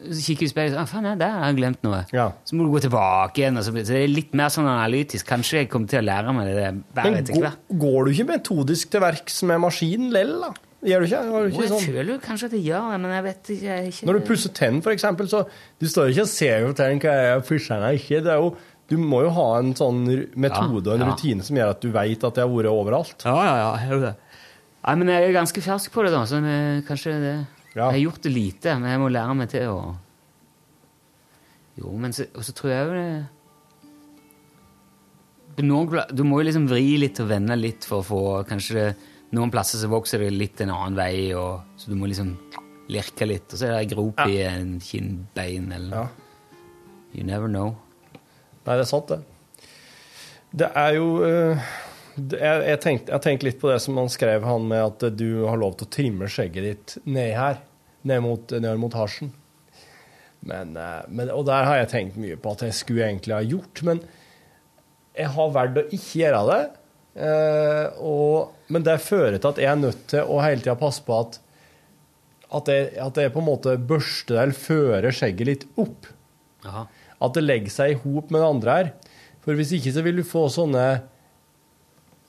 så kikker du i speilet og sier ja, der har jeg glemt noe. Ja. Så må du gå tilbake igjen. Så, blir- så det er litt mer sånn analytisk. Kanskje jeg kommer til å lære meg det Men etter hvert. går du ikke metodisk til verks med maskin lell, da? Gjør du ikke? Gjør du ikke ikke jeg sånn? føler jo kanskje at jeg gjør det, men jeg vet ikke, jeg ikke Når du pusser tenn, for eksempel, så du står ikke og ser på tennene hva jeg pusser eller ikke. Det er jo, du må jo ha en sånn metode og en rutine som gjør at du vet at det har vært overalt. Ja, ja, ja. Jeg, gjør det. Nei, men jeg er ganske fersk på det, da. Så jeg, kanskje det Ja. Jeg har gjort det lite, men jeg må lære meg til å Jo, men så, og så tror jeg jo det noen Du må jo liksom vri litt og vende litt for å få Kanskje noen plasser så vokser det litt en annen vei, og, så du må liksom lirke litt. Og så er det ei grop i en kinnbein eller Ja. You never know. Nei, det er sant, det. Det er jo eh, jeg, tenkte, tenkt litt på det som han skrev, han med at du har lov til å trimme skjegget ditt ned her. Ned mot, ned mot hasjen. Men, eh, men, og der har jeg tenkt mye på at jeg skulle egentlig ha gjort, men jeg har valgt å ikke gjøre det. Eh, og, men det fører til at jeg er nødt til å hele tida passe på at at jeg, at jeg på en måte børster eller fører skjegget litt opp. Jaha. At det legger seg i hop med det andre her. For hvis ikke så vil du få sånne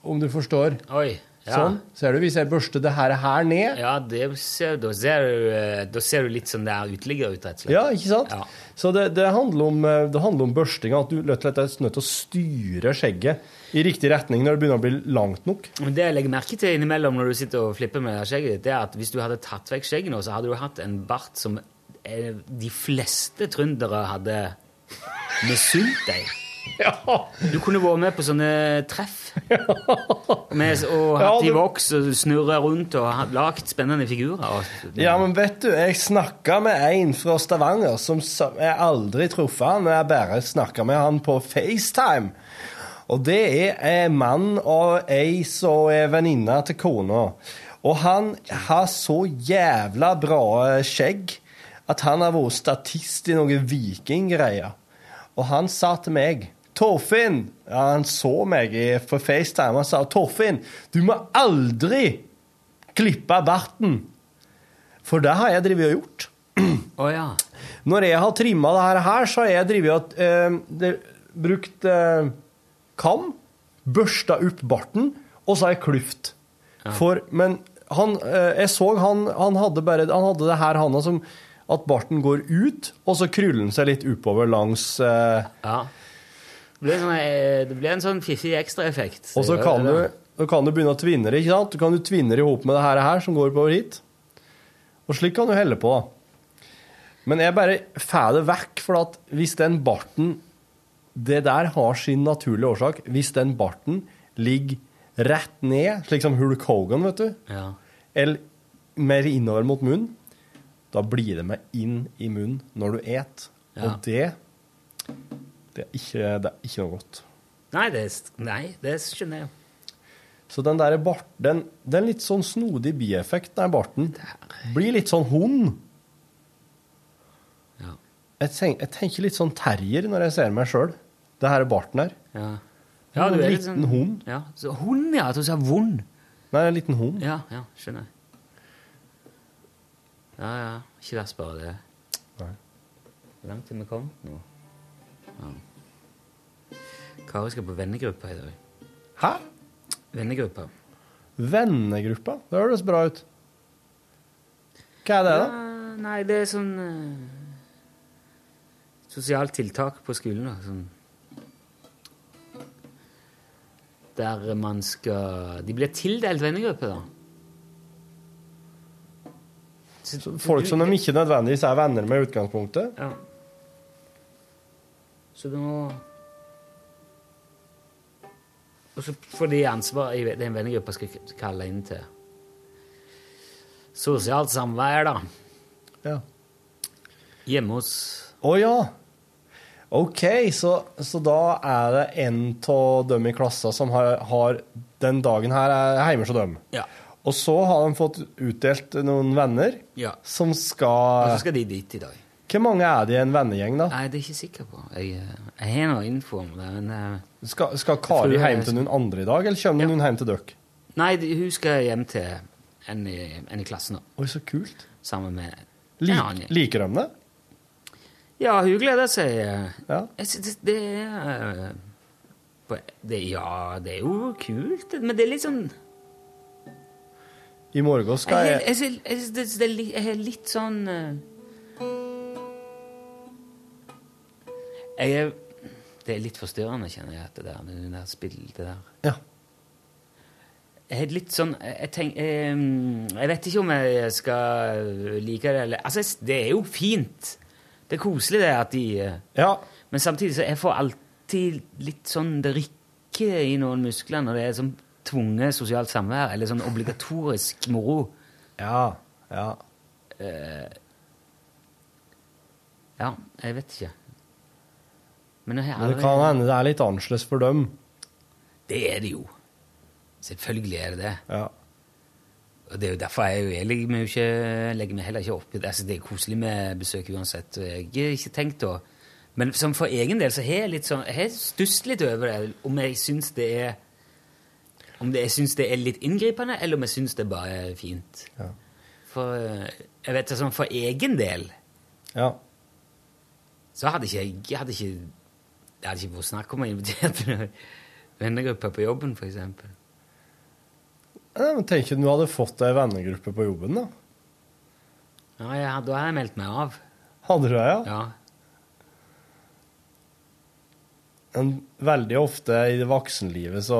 Om du forstår. Oi. Ja. Sånn. Ser du, hvis jeg børster det her, her ned Ja, det ser, da, ser du, eh, da ser du litt sånn der uteligger ut, rett og slett. Ja, ikke sant? Ja. Så det, det, handler om, eh, det handler om børsting, at du rett og slett er nødt til å styre skjegget i riktig retning når det begynner å bli langt nok. Men det jeg legger merke til innimellom når du sitter og flipper med det skjegget ditt, det er at hvis du hadde tatt vekk skjegget nå, så hadde du hatt en bart som eh, de fleste trøndere hadde misunt deg. Du kunne vært med på sånne treff med, og Ja, hatt i det- voks og snurra rundt og lagd spennende figurer. Ja, men vet du, jeg snakka med en fra Stavanger som Jeg aldri truffet han, jeg bare snakka med han på FaceTime. Og det er en mann og ei som er venninne til kona. Og han har så jævla bra skjegg at han har vært statist i noen vikinggreier. Og han sa til meg Torfinn ja, Han så meg på FaceTime. og sa Torfinn, du må aldri klippe barten. For det har jeg drevet og gjort. Å ja. Når jeg har trimma det her, så har jeg drevet og eh, det, brukt eh, kam, børsta opp barten, og så har jeg klyft. For, men han, eh, jeg så han, han hadde bare Han hadde det her handa som at barten går ut, og så kryller den seg litt oppover langs eh, ja. Det blir, sånn, eh, det blir en sånn fiffig ekstraeffekt. Og så kan du, kan du begynne å tvinne det, ikke sant? Du kan du tvinne det i hop med det her, her som går oppover hit. Og slik kan du helle på. Men jeg bare får det vekk, for at hvis den barten Det der har sin naturlige årsak. Hvis den barten ligger rett ned, slik som Hulk Hogan, vet du, Ja. eller mer innover mot munnen, da blir det med inn i munnen når du et. Ja. Og det det er, ikke, det er ikke noe godt. Nei, det, nei, det skjønner jeg jo. Så den der bart, den, den litt sånn snodig bieffekt, den barten, blir litt sånn hund. Ja. Jeg, tenk, jeg tenker litt sånn terrier når jeg ser meg sjøl. Det her er barten her. Ja. En Ja, du er liten sånn- hund. Ja, så hund, ja. At du sier vond. Nei, en liten hund. Ja, ja, skjønner jeg. Ja, ja. Ikke verst bare det. Nei. Hvor langt er vi kommet nå? Ja. Kari skal på vennegruppa i dag. Hæ? Vennegruppa. Vennegruppa? Det høres bra ut. Hva er det, da? Ja, nei, det er sånn uh, Sosialt tiltak på skolen, da. Sånn Der man skal De blir tildelt vennegruppe, da. Så- Folk som de ikke nødvendigvis er venner med i utgangspunktet? Ja. Så du må Og så får de ansvar i den vennegruppa skal kalle inn til sosialt samvær, da. Ja. Hjemme hos Å ja. OK, så, så da er det en av dem i klassa som har, har den dagen her er hjemme hos dem. Ja. Og så har de fått utdelt noen venner Ja. som Og så skal de dit i dag. Hvor mange er det i en vennegjeng, da? Nei, det er jeg ikke sikker på. Jeg, eh, jeg har noe info om det, men Uh, Skal, skal Kari det hjem til noen andre i dag, eller kommer noen hjem til dere? Nei, hun skal hjem til en i, en i klassen, da. Oi, så kult. Sammen med en annen liker de det? Ja, hun gleder seg. Ja. Jeg det, det er eh, det, Ja, det er jo kult, men det er litt sånn I morgen skal Jeg, jeg jeg, jeg, jeg, litt, jeg er litt sånn eh, Jeg er Det er litt forstyrrende, kjenner jeg, at det der, det der spillet der. Ja. Jeg er litt sånn Jeg, jeg, tenk, jeg, jeg vet ikke om jeg skal like det eller Altså, det er jo fint. Det er koselig, det, at de eh, Ja. Men samtidig så jeg får alltid litt sånn Det rikker i noen muskler når det er sånn tvunget sosialt samvær, eller sånn obligatorisk moro. Ja. Ja. Eh, ja, jeg vet ikke. Men jeg har Men det kan hende det er litt annerledes for dem. Det er det jo. Selvfølgelig er det det. Ja. Og det er jo derfor jeg, jeg legger meg ikke, legger meg heller ikke opp i det. Altså, det er koselig med besøk uansett. Jeg har ikke tenkt å Men som for egen del så har jeg litt sånn Jeg har stusset litt over det, om jeg syns det er Om det, jeg syns det er litt inngripende, eller om jeg syns det bare er fint. Ja. For eh, jeg vet det sånn for egen del ja. så hadde ikke jeg hadde ikke, Det hadde ikke vært snakk om å invitere til vennegrupper på jobben, men Tenk om du hadde fått ei vennegruppe på jobben, da. Ja, jeg, da har jeg meldt meg av. Hadde du det, ja? Ja. Men veldig ofte i det voksenlivet så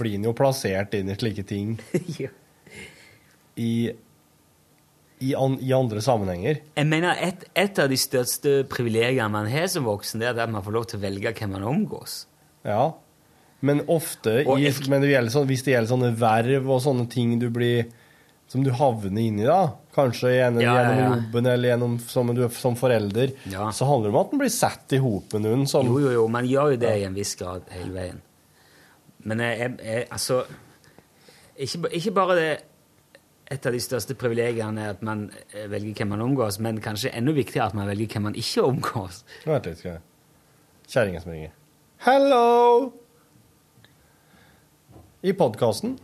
blir en jo plassert inn i slike ting (laughs) Ja. i, i, an, i andre sammenhenger. Jeg mener, et, et av de største privilegiene man har som voksen, det er at man får lov til å velge hvem man omgås. Ja. Men ofte, i, men det sånn, hvis det gjelder sånne verv og sånne ting du blir som du havner inn i, da, kanskje gjennom, Ja, ja, gjennom jobben eller gjennom, som, du, som forelder, Ja. så handler det om at en blir satt i hop med noen som Jo, jo, jo, man gjør jo det i en viss grad hele veien. Men jeg, jeg, jeg altså ikke, ikke bare det et av de største privilegiene er at man eh, velger hvem man omgås, men kanskje enda viktigere at man velger hvem man ikke omgås. Vent litt, skal jeg Kjerringa som ringer. Hello! I podkasten.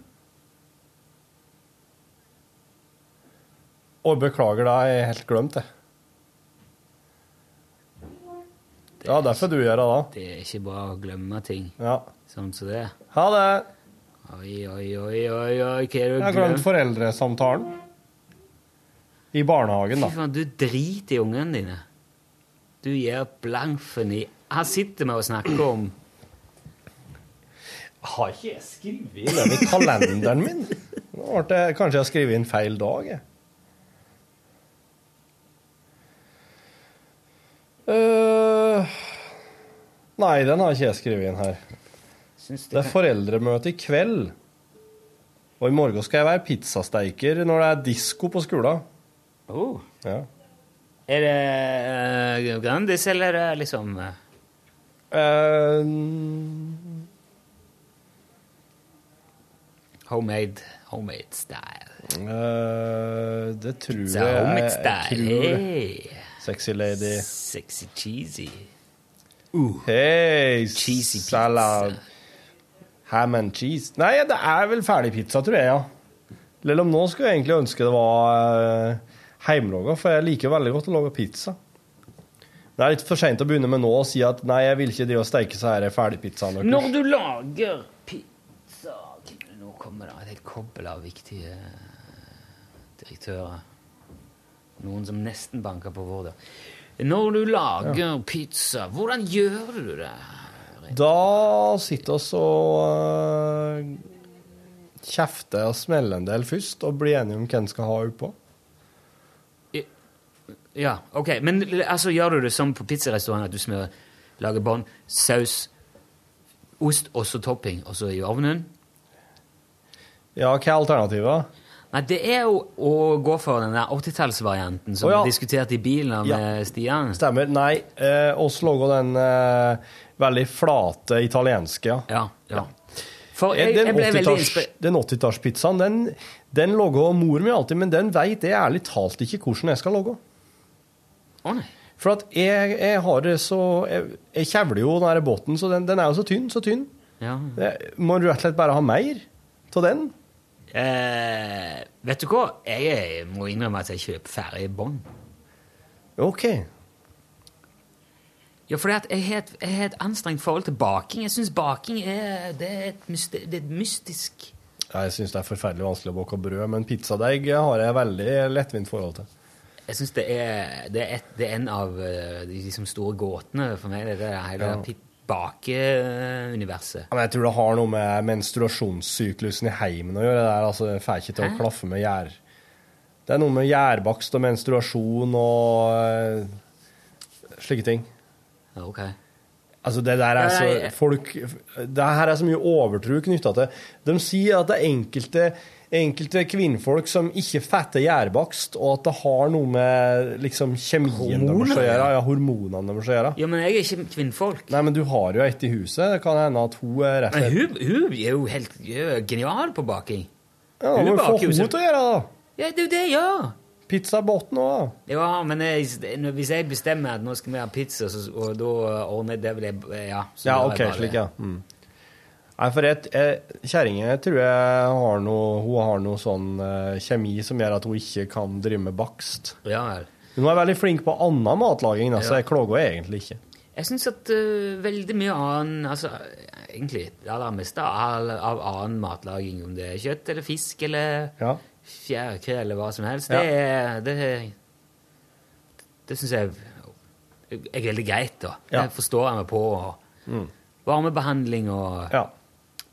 Og beklager. Jeg har helt glemt det. Ja, derfor du gjør det, da. Det er ikke bra å glemme ting Ja. sånn som det. Ha det. Oi, oi, oi, oi, oi, hva er det Jeg har glemt foreldresamtalen. I barnehagen, da. Fy faen, du driter i ungene dine. Du gir blanfen i Han sitter med og snakker om Har ikke jeg skrevet inn den i kalenderen min? Nå ble det, kanskje jeg har skrevet inn feil dag, jeg. Øh, nei, den har ikke jeg skrevet inn her. Syns Det er foreldremøte i kveld. Og i morgen skal jeg være pizzasteiker når det er disko på skolen. Oh. Ja. Er det uh, Grandis, eller er det liksom Eh, homemade, homemade style? Uh, det tror Pizza jeg homemade jeg style. tror. Hey. Sexy lady. Sexy cheesy. Hei, Cheesy pizza. salad. Ham and cheese. Nei, det er vel ferdig pizza, tror jeg, ja. Selv om nå skulle jeg egentlig ønske det var hjemmelaga, for jeg liker veldig godt å lage pizza. Det er litt for seint å begynne med nå å si at nei, jeg vil ikke det å steike så her ferdigpizzaen deres. Når du lager pizza Nå kommer det et helt kobbel av viktige direktører. Noen som nesten banker på vår dør. Når du lager pizza, hvordan gjør du det? Da sitter vi og uh, kjefter og smeller en del først, og blir enige om hvem skal ha oppå. Ja, ok. Men altså, gjør du det som på pizzarestaurant, at du smører, lager bånd, saus, ost, og så topping, og så i ovnen? Ja, hva er alternativet? Nei, det er jo å gå for den der 80-tallsvarianten som oh, ja. vi diskuterte i bilen Ja. med Stian. Stemmer. Nei, eh, oss den eh, veldig flate italienske, ja. Ja, ja. For Eh, jeg, den jeg ble veldig 80-talls- inspirert Den 80-tallspizzaen, den, den lager mor mi alltid, men den veit jeg ærlig talt ikke hvordan jeg skal lage. Å nei. For at jeg, jeg har det så Jeg, jeg kjevler jo den båten, så den, den er jo så tynn, så tynn. Ja. Jeg må rett og slett bare ha mer av den. Eh, vet du hva? Jeg må innrømme at jeg kjøper ferdig bånd. OK. Ja, fordi at jeg har et, jeg har et anstrengt forhold til baking. Jeg syns baking er, det er, et mystisk, det er et mystisk Jeg syns det er forferdelig vanskelig å bake brød, men pizzadeig har jeg veldig lettvint forhold til. Jeg syns det, det, det er en av eh, de liksom store gåtene for meg, det det hele Ja. Pi- bakeuniverset. Ja, jeg tror det har noe med menstruasjonssyklusen i heimen å gjøre. Det der, altså, får ikke til å klaffe med gjær. Det er noe med gjærbakst og menstruasjon og uh, slike ting. Ja, ok. Altså, det der er så folk Det her er så mye overtro knytta til De sier at det er enkelte, enkelte kvinnfolk som ikke fatter gjærbakst, og at det har noe med liksom kjemien deres å gjøre. ja. Ja, hormonene deres å gjøre. Ja, men jeg er ikke kvinnfolk. Nei, men du har jo et i huset. Det kan hende at hun er rett Men hun, hun er jo helt genial på baking. Ja, da må hun du få henne til å gjøre det, da. Ja, det er jo det jeg gjør. Pizza i båten òg. Ja, men jeg, hvis jeg bestemmer at nå skal vi ha pizza, så, og da ordner det vel Ja, så Ja, OK, bare slik, ja. Mm. Nei, for Kjerringa tror jeg har noe, hun har noe sånn uh, kjemi som gjør at hun ikke kan drive med bakst. Ja. Hun er veldig flink på annen matlaging, da, så Ja. jeg klager egentlig ikke. Jeg syns at uh, veldig mye annen altså, Egentlig det aller meste av, av annen matlaging, om det er kjøtt eller fisk eller Ja. Fjærkre eller hva som helst, Ja. det er Det, det syns jeg er veldig greit. da. Ja. Det forstår jeg meg på. Og Mm. varmebehandling og Ja.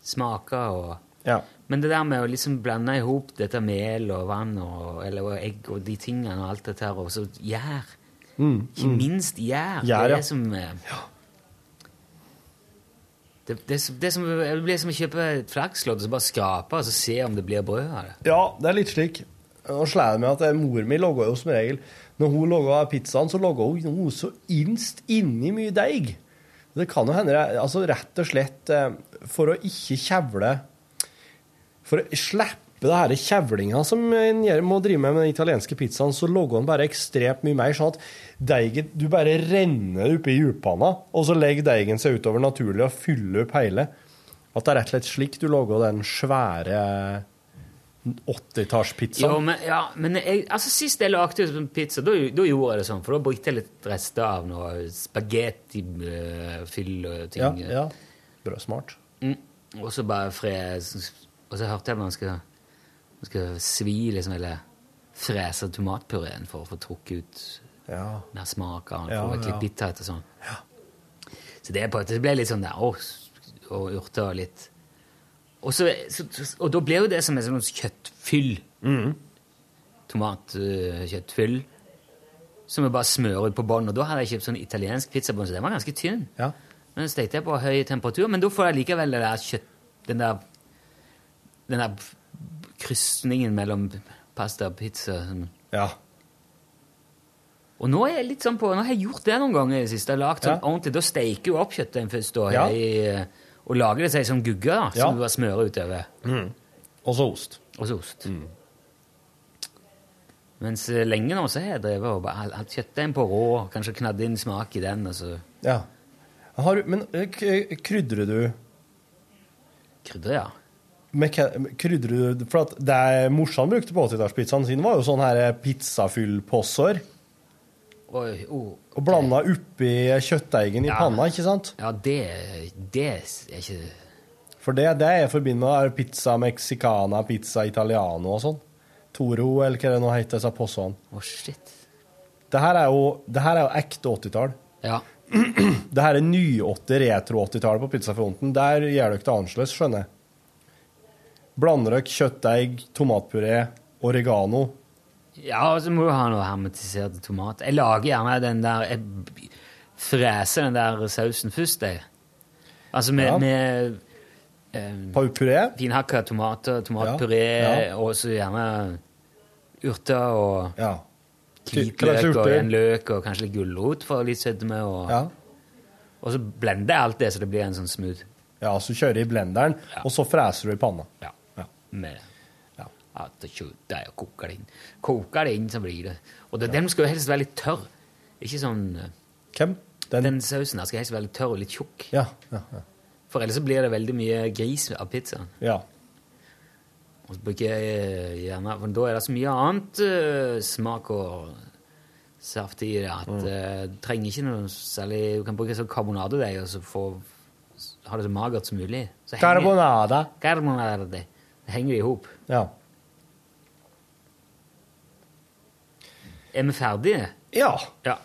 smaker og Ja. Men det der med å liksom blande i hop dette mel og vann og, eller, og egg og de tingene og alt dette her, og så gjær Mm, Ikke mm. minst gjær. Gjær, det er ja. det som eh, det, det, det, som, det blir som å kjøpe et flakslodd og så bare skrape og så se om det blir brød av det. Ja, det er litt slik. Nå slår meg at eh, mor mi laga jo som regel Når hun laga pizzaen, så laga hun noe så innst inni mye deig. Det kan jo hende altså rett og slett eh, for å ikke kjevle For å slippe det her kjevlinga som en må drive med med den italienske pizzaen, så lager han bare ekstremt mye mer, sånn at deigen Du bare renner oppi djuppanna, og så legger deigen seg utover naturlig og fyller opp hele. At det er rett og slett slik du lager den svære 80-tallspizzaen. Jo, men, ja, men jeg, altså, sist jeg lagde pizza, da, da gjorde jeg det sånn, for da brukte jeg litt rester av noe spagetti-fyll og ting. Ja, ja. Bra smart. Mm. Og så bare fres Og så hørte jeg man skal, man skal svi liksom, eller frese tomatpureen for å få trukket ut Ja. mer smak av den, Ja, for å være ja. litt bitterhet og sånn. Så det, på, det ble litt sånn der, å, og urter og litt og, så, så, og da ble jo det som et sånt kjøttfyll. Mm. Tomatkjøttfyll. Som vi bare smører ut på bånn. Og da hadde jeg kjøpt sånn italiensk pizzabånd, så den var ganske tynn. Ja. Men den stekte jeg på høy temperatur. Men da får jeg likevel det der kjøtt... Den der, den der krysningen mellom pasta og pizza. sånn. Ja. Og nå er jeg litt sånn på, nå har jeg gjort det noen ganger i det siste. Lagt sånn Ja. ordentlig, Da steiker jo opp kjøttet en først og, Ja. i, og lager det seg som gugge, da, Ja. som du bare smører utover. Mm. Og så ost. Og så ost. Mens eh, lenge nå så har jeg drevet og bare hatt kjøttdeigen på rå, kanskje knadd inn smak i den, og så Ja. Har du, men eh, krydrer du krydder, ja. Krydrer du For det morsan brukte på 80-tallspizzaen sin, var jo sånn her pizzafyllposser. Oi, oh, Og blanda oppi kjøttdeigen i panna, ikke sant? ja, det, det er ikke For det, det jeg forbinder med pizza mexicana, pizza italiano og sånn. Toro, eller hva det nå heter, disse possene. Å, shit. Det her er jo, er jo ekte 80-tall. Ja. (clears throat) Det her er ny-80, retro-80-tall på pizzafronten. Der gjør dere det annerledes, skjønner jeg. Blander dere kjøttdeig, tomatpuré, oregano. Ja, og så må du ha noe hermetiserte tomat. Jeg lager gjerne den der Jeg freser den der sausen først, jeg. Altså med, Ja. med eh, Puré. finhakka tomater, tomatpuré, Ja, ja. og så gjerne urter og Ja. Hvitløk og en løk og kanskje litt gulrot for litt sødme. Og, Ja. og så blender jeg alt det så det blir en sånn smooth. ja, så kjører i blenderen, og så freser du i panna. Ja. Ja. At kjøttet er koker det inn. Koker det inn, så blir det Og det, den skal jo helst være litt tørr. Ikke sånn eh, Hvem? Den? Den sausen her skal helst være litt tørr og litt tjukk. Ja, ja, ja. For ellers så blir det veldig mye gris av pizzaen. ja. Og så bruker jeg eh, gjerne For da er det så mye annet uh, smak og saft i det at Mm. uh, du trenger ikke noe særlig Du kan bruke sånn karbonadedeig og så få ha det så magert som mulig. Carbonada. Carbonade. Det henger i hop. Ja. Er vi ferdige? ja. Ja.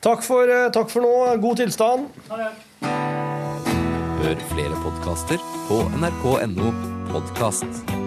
Takk for, eh, takk for nå. God tilstand. Ha det. Hør flere podkaster på nrk.no podkast.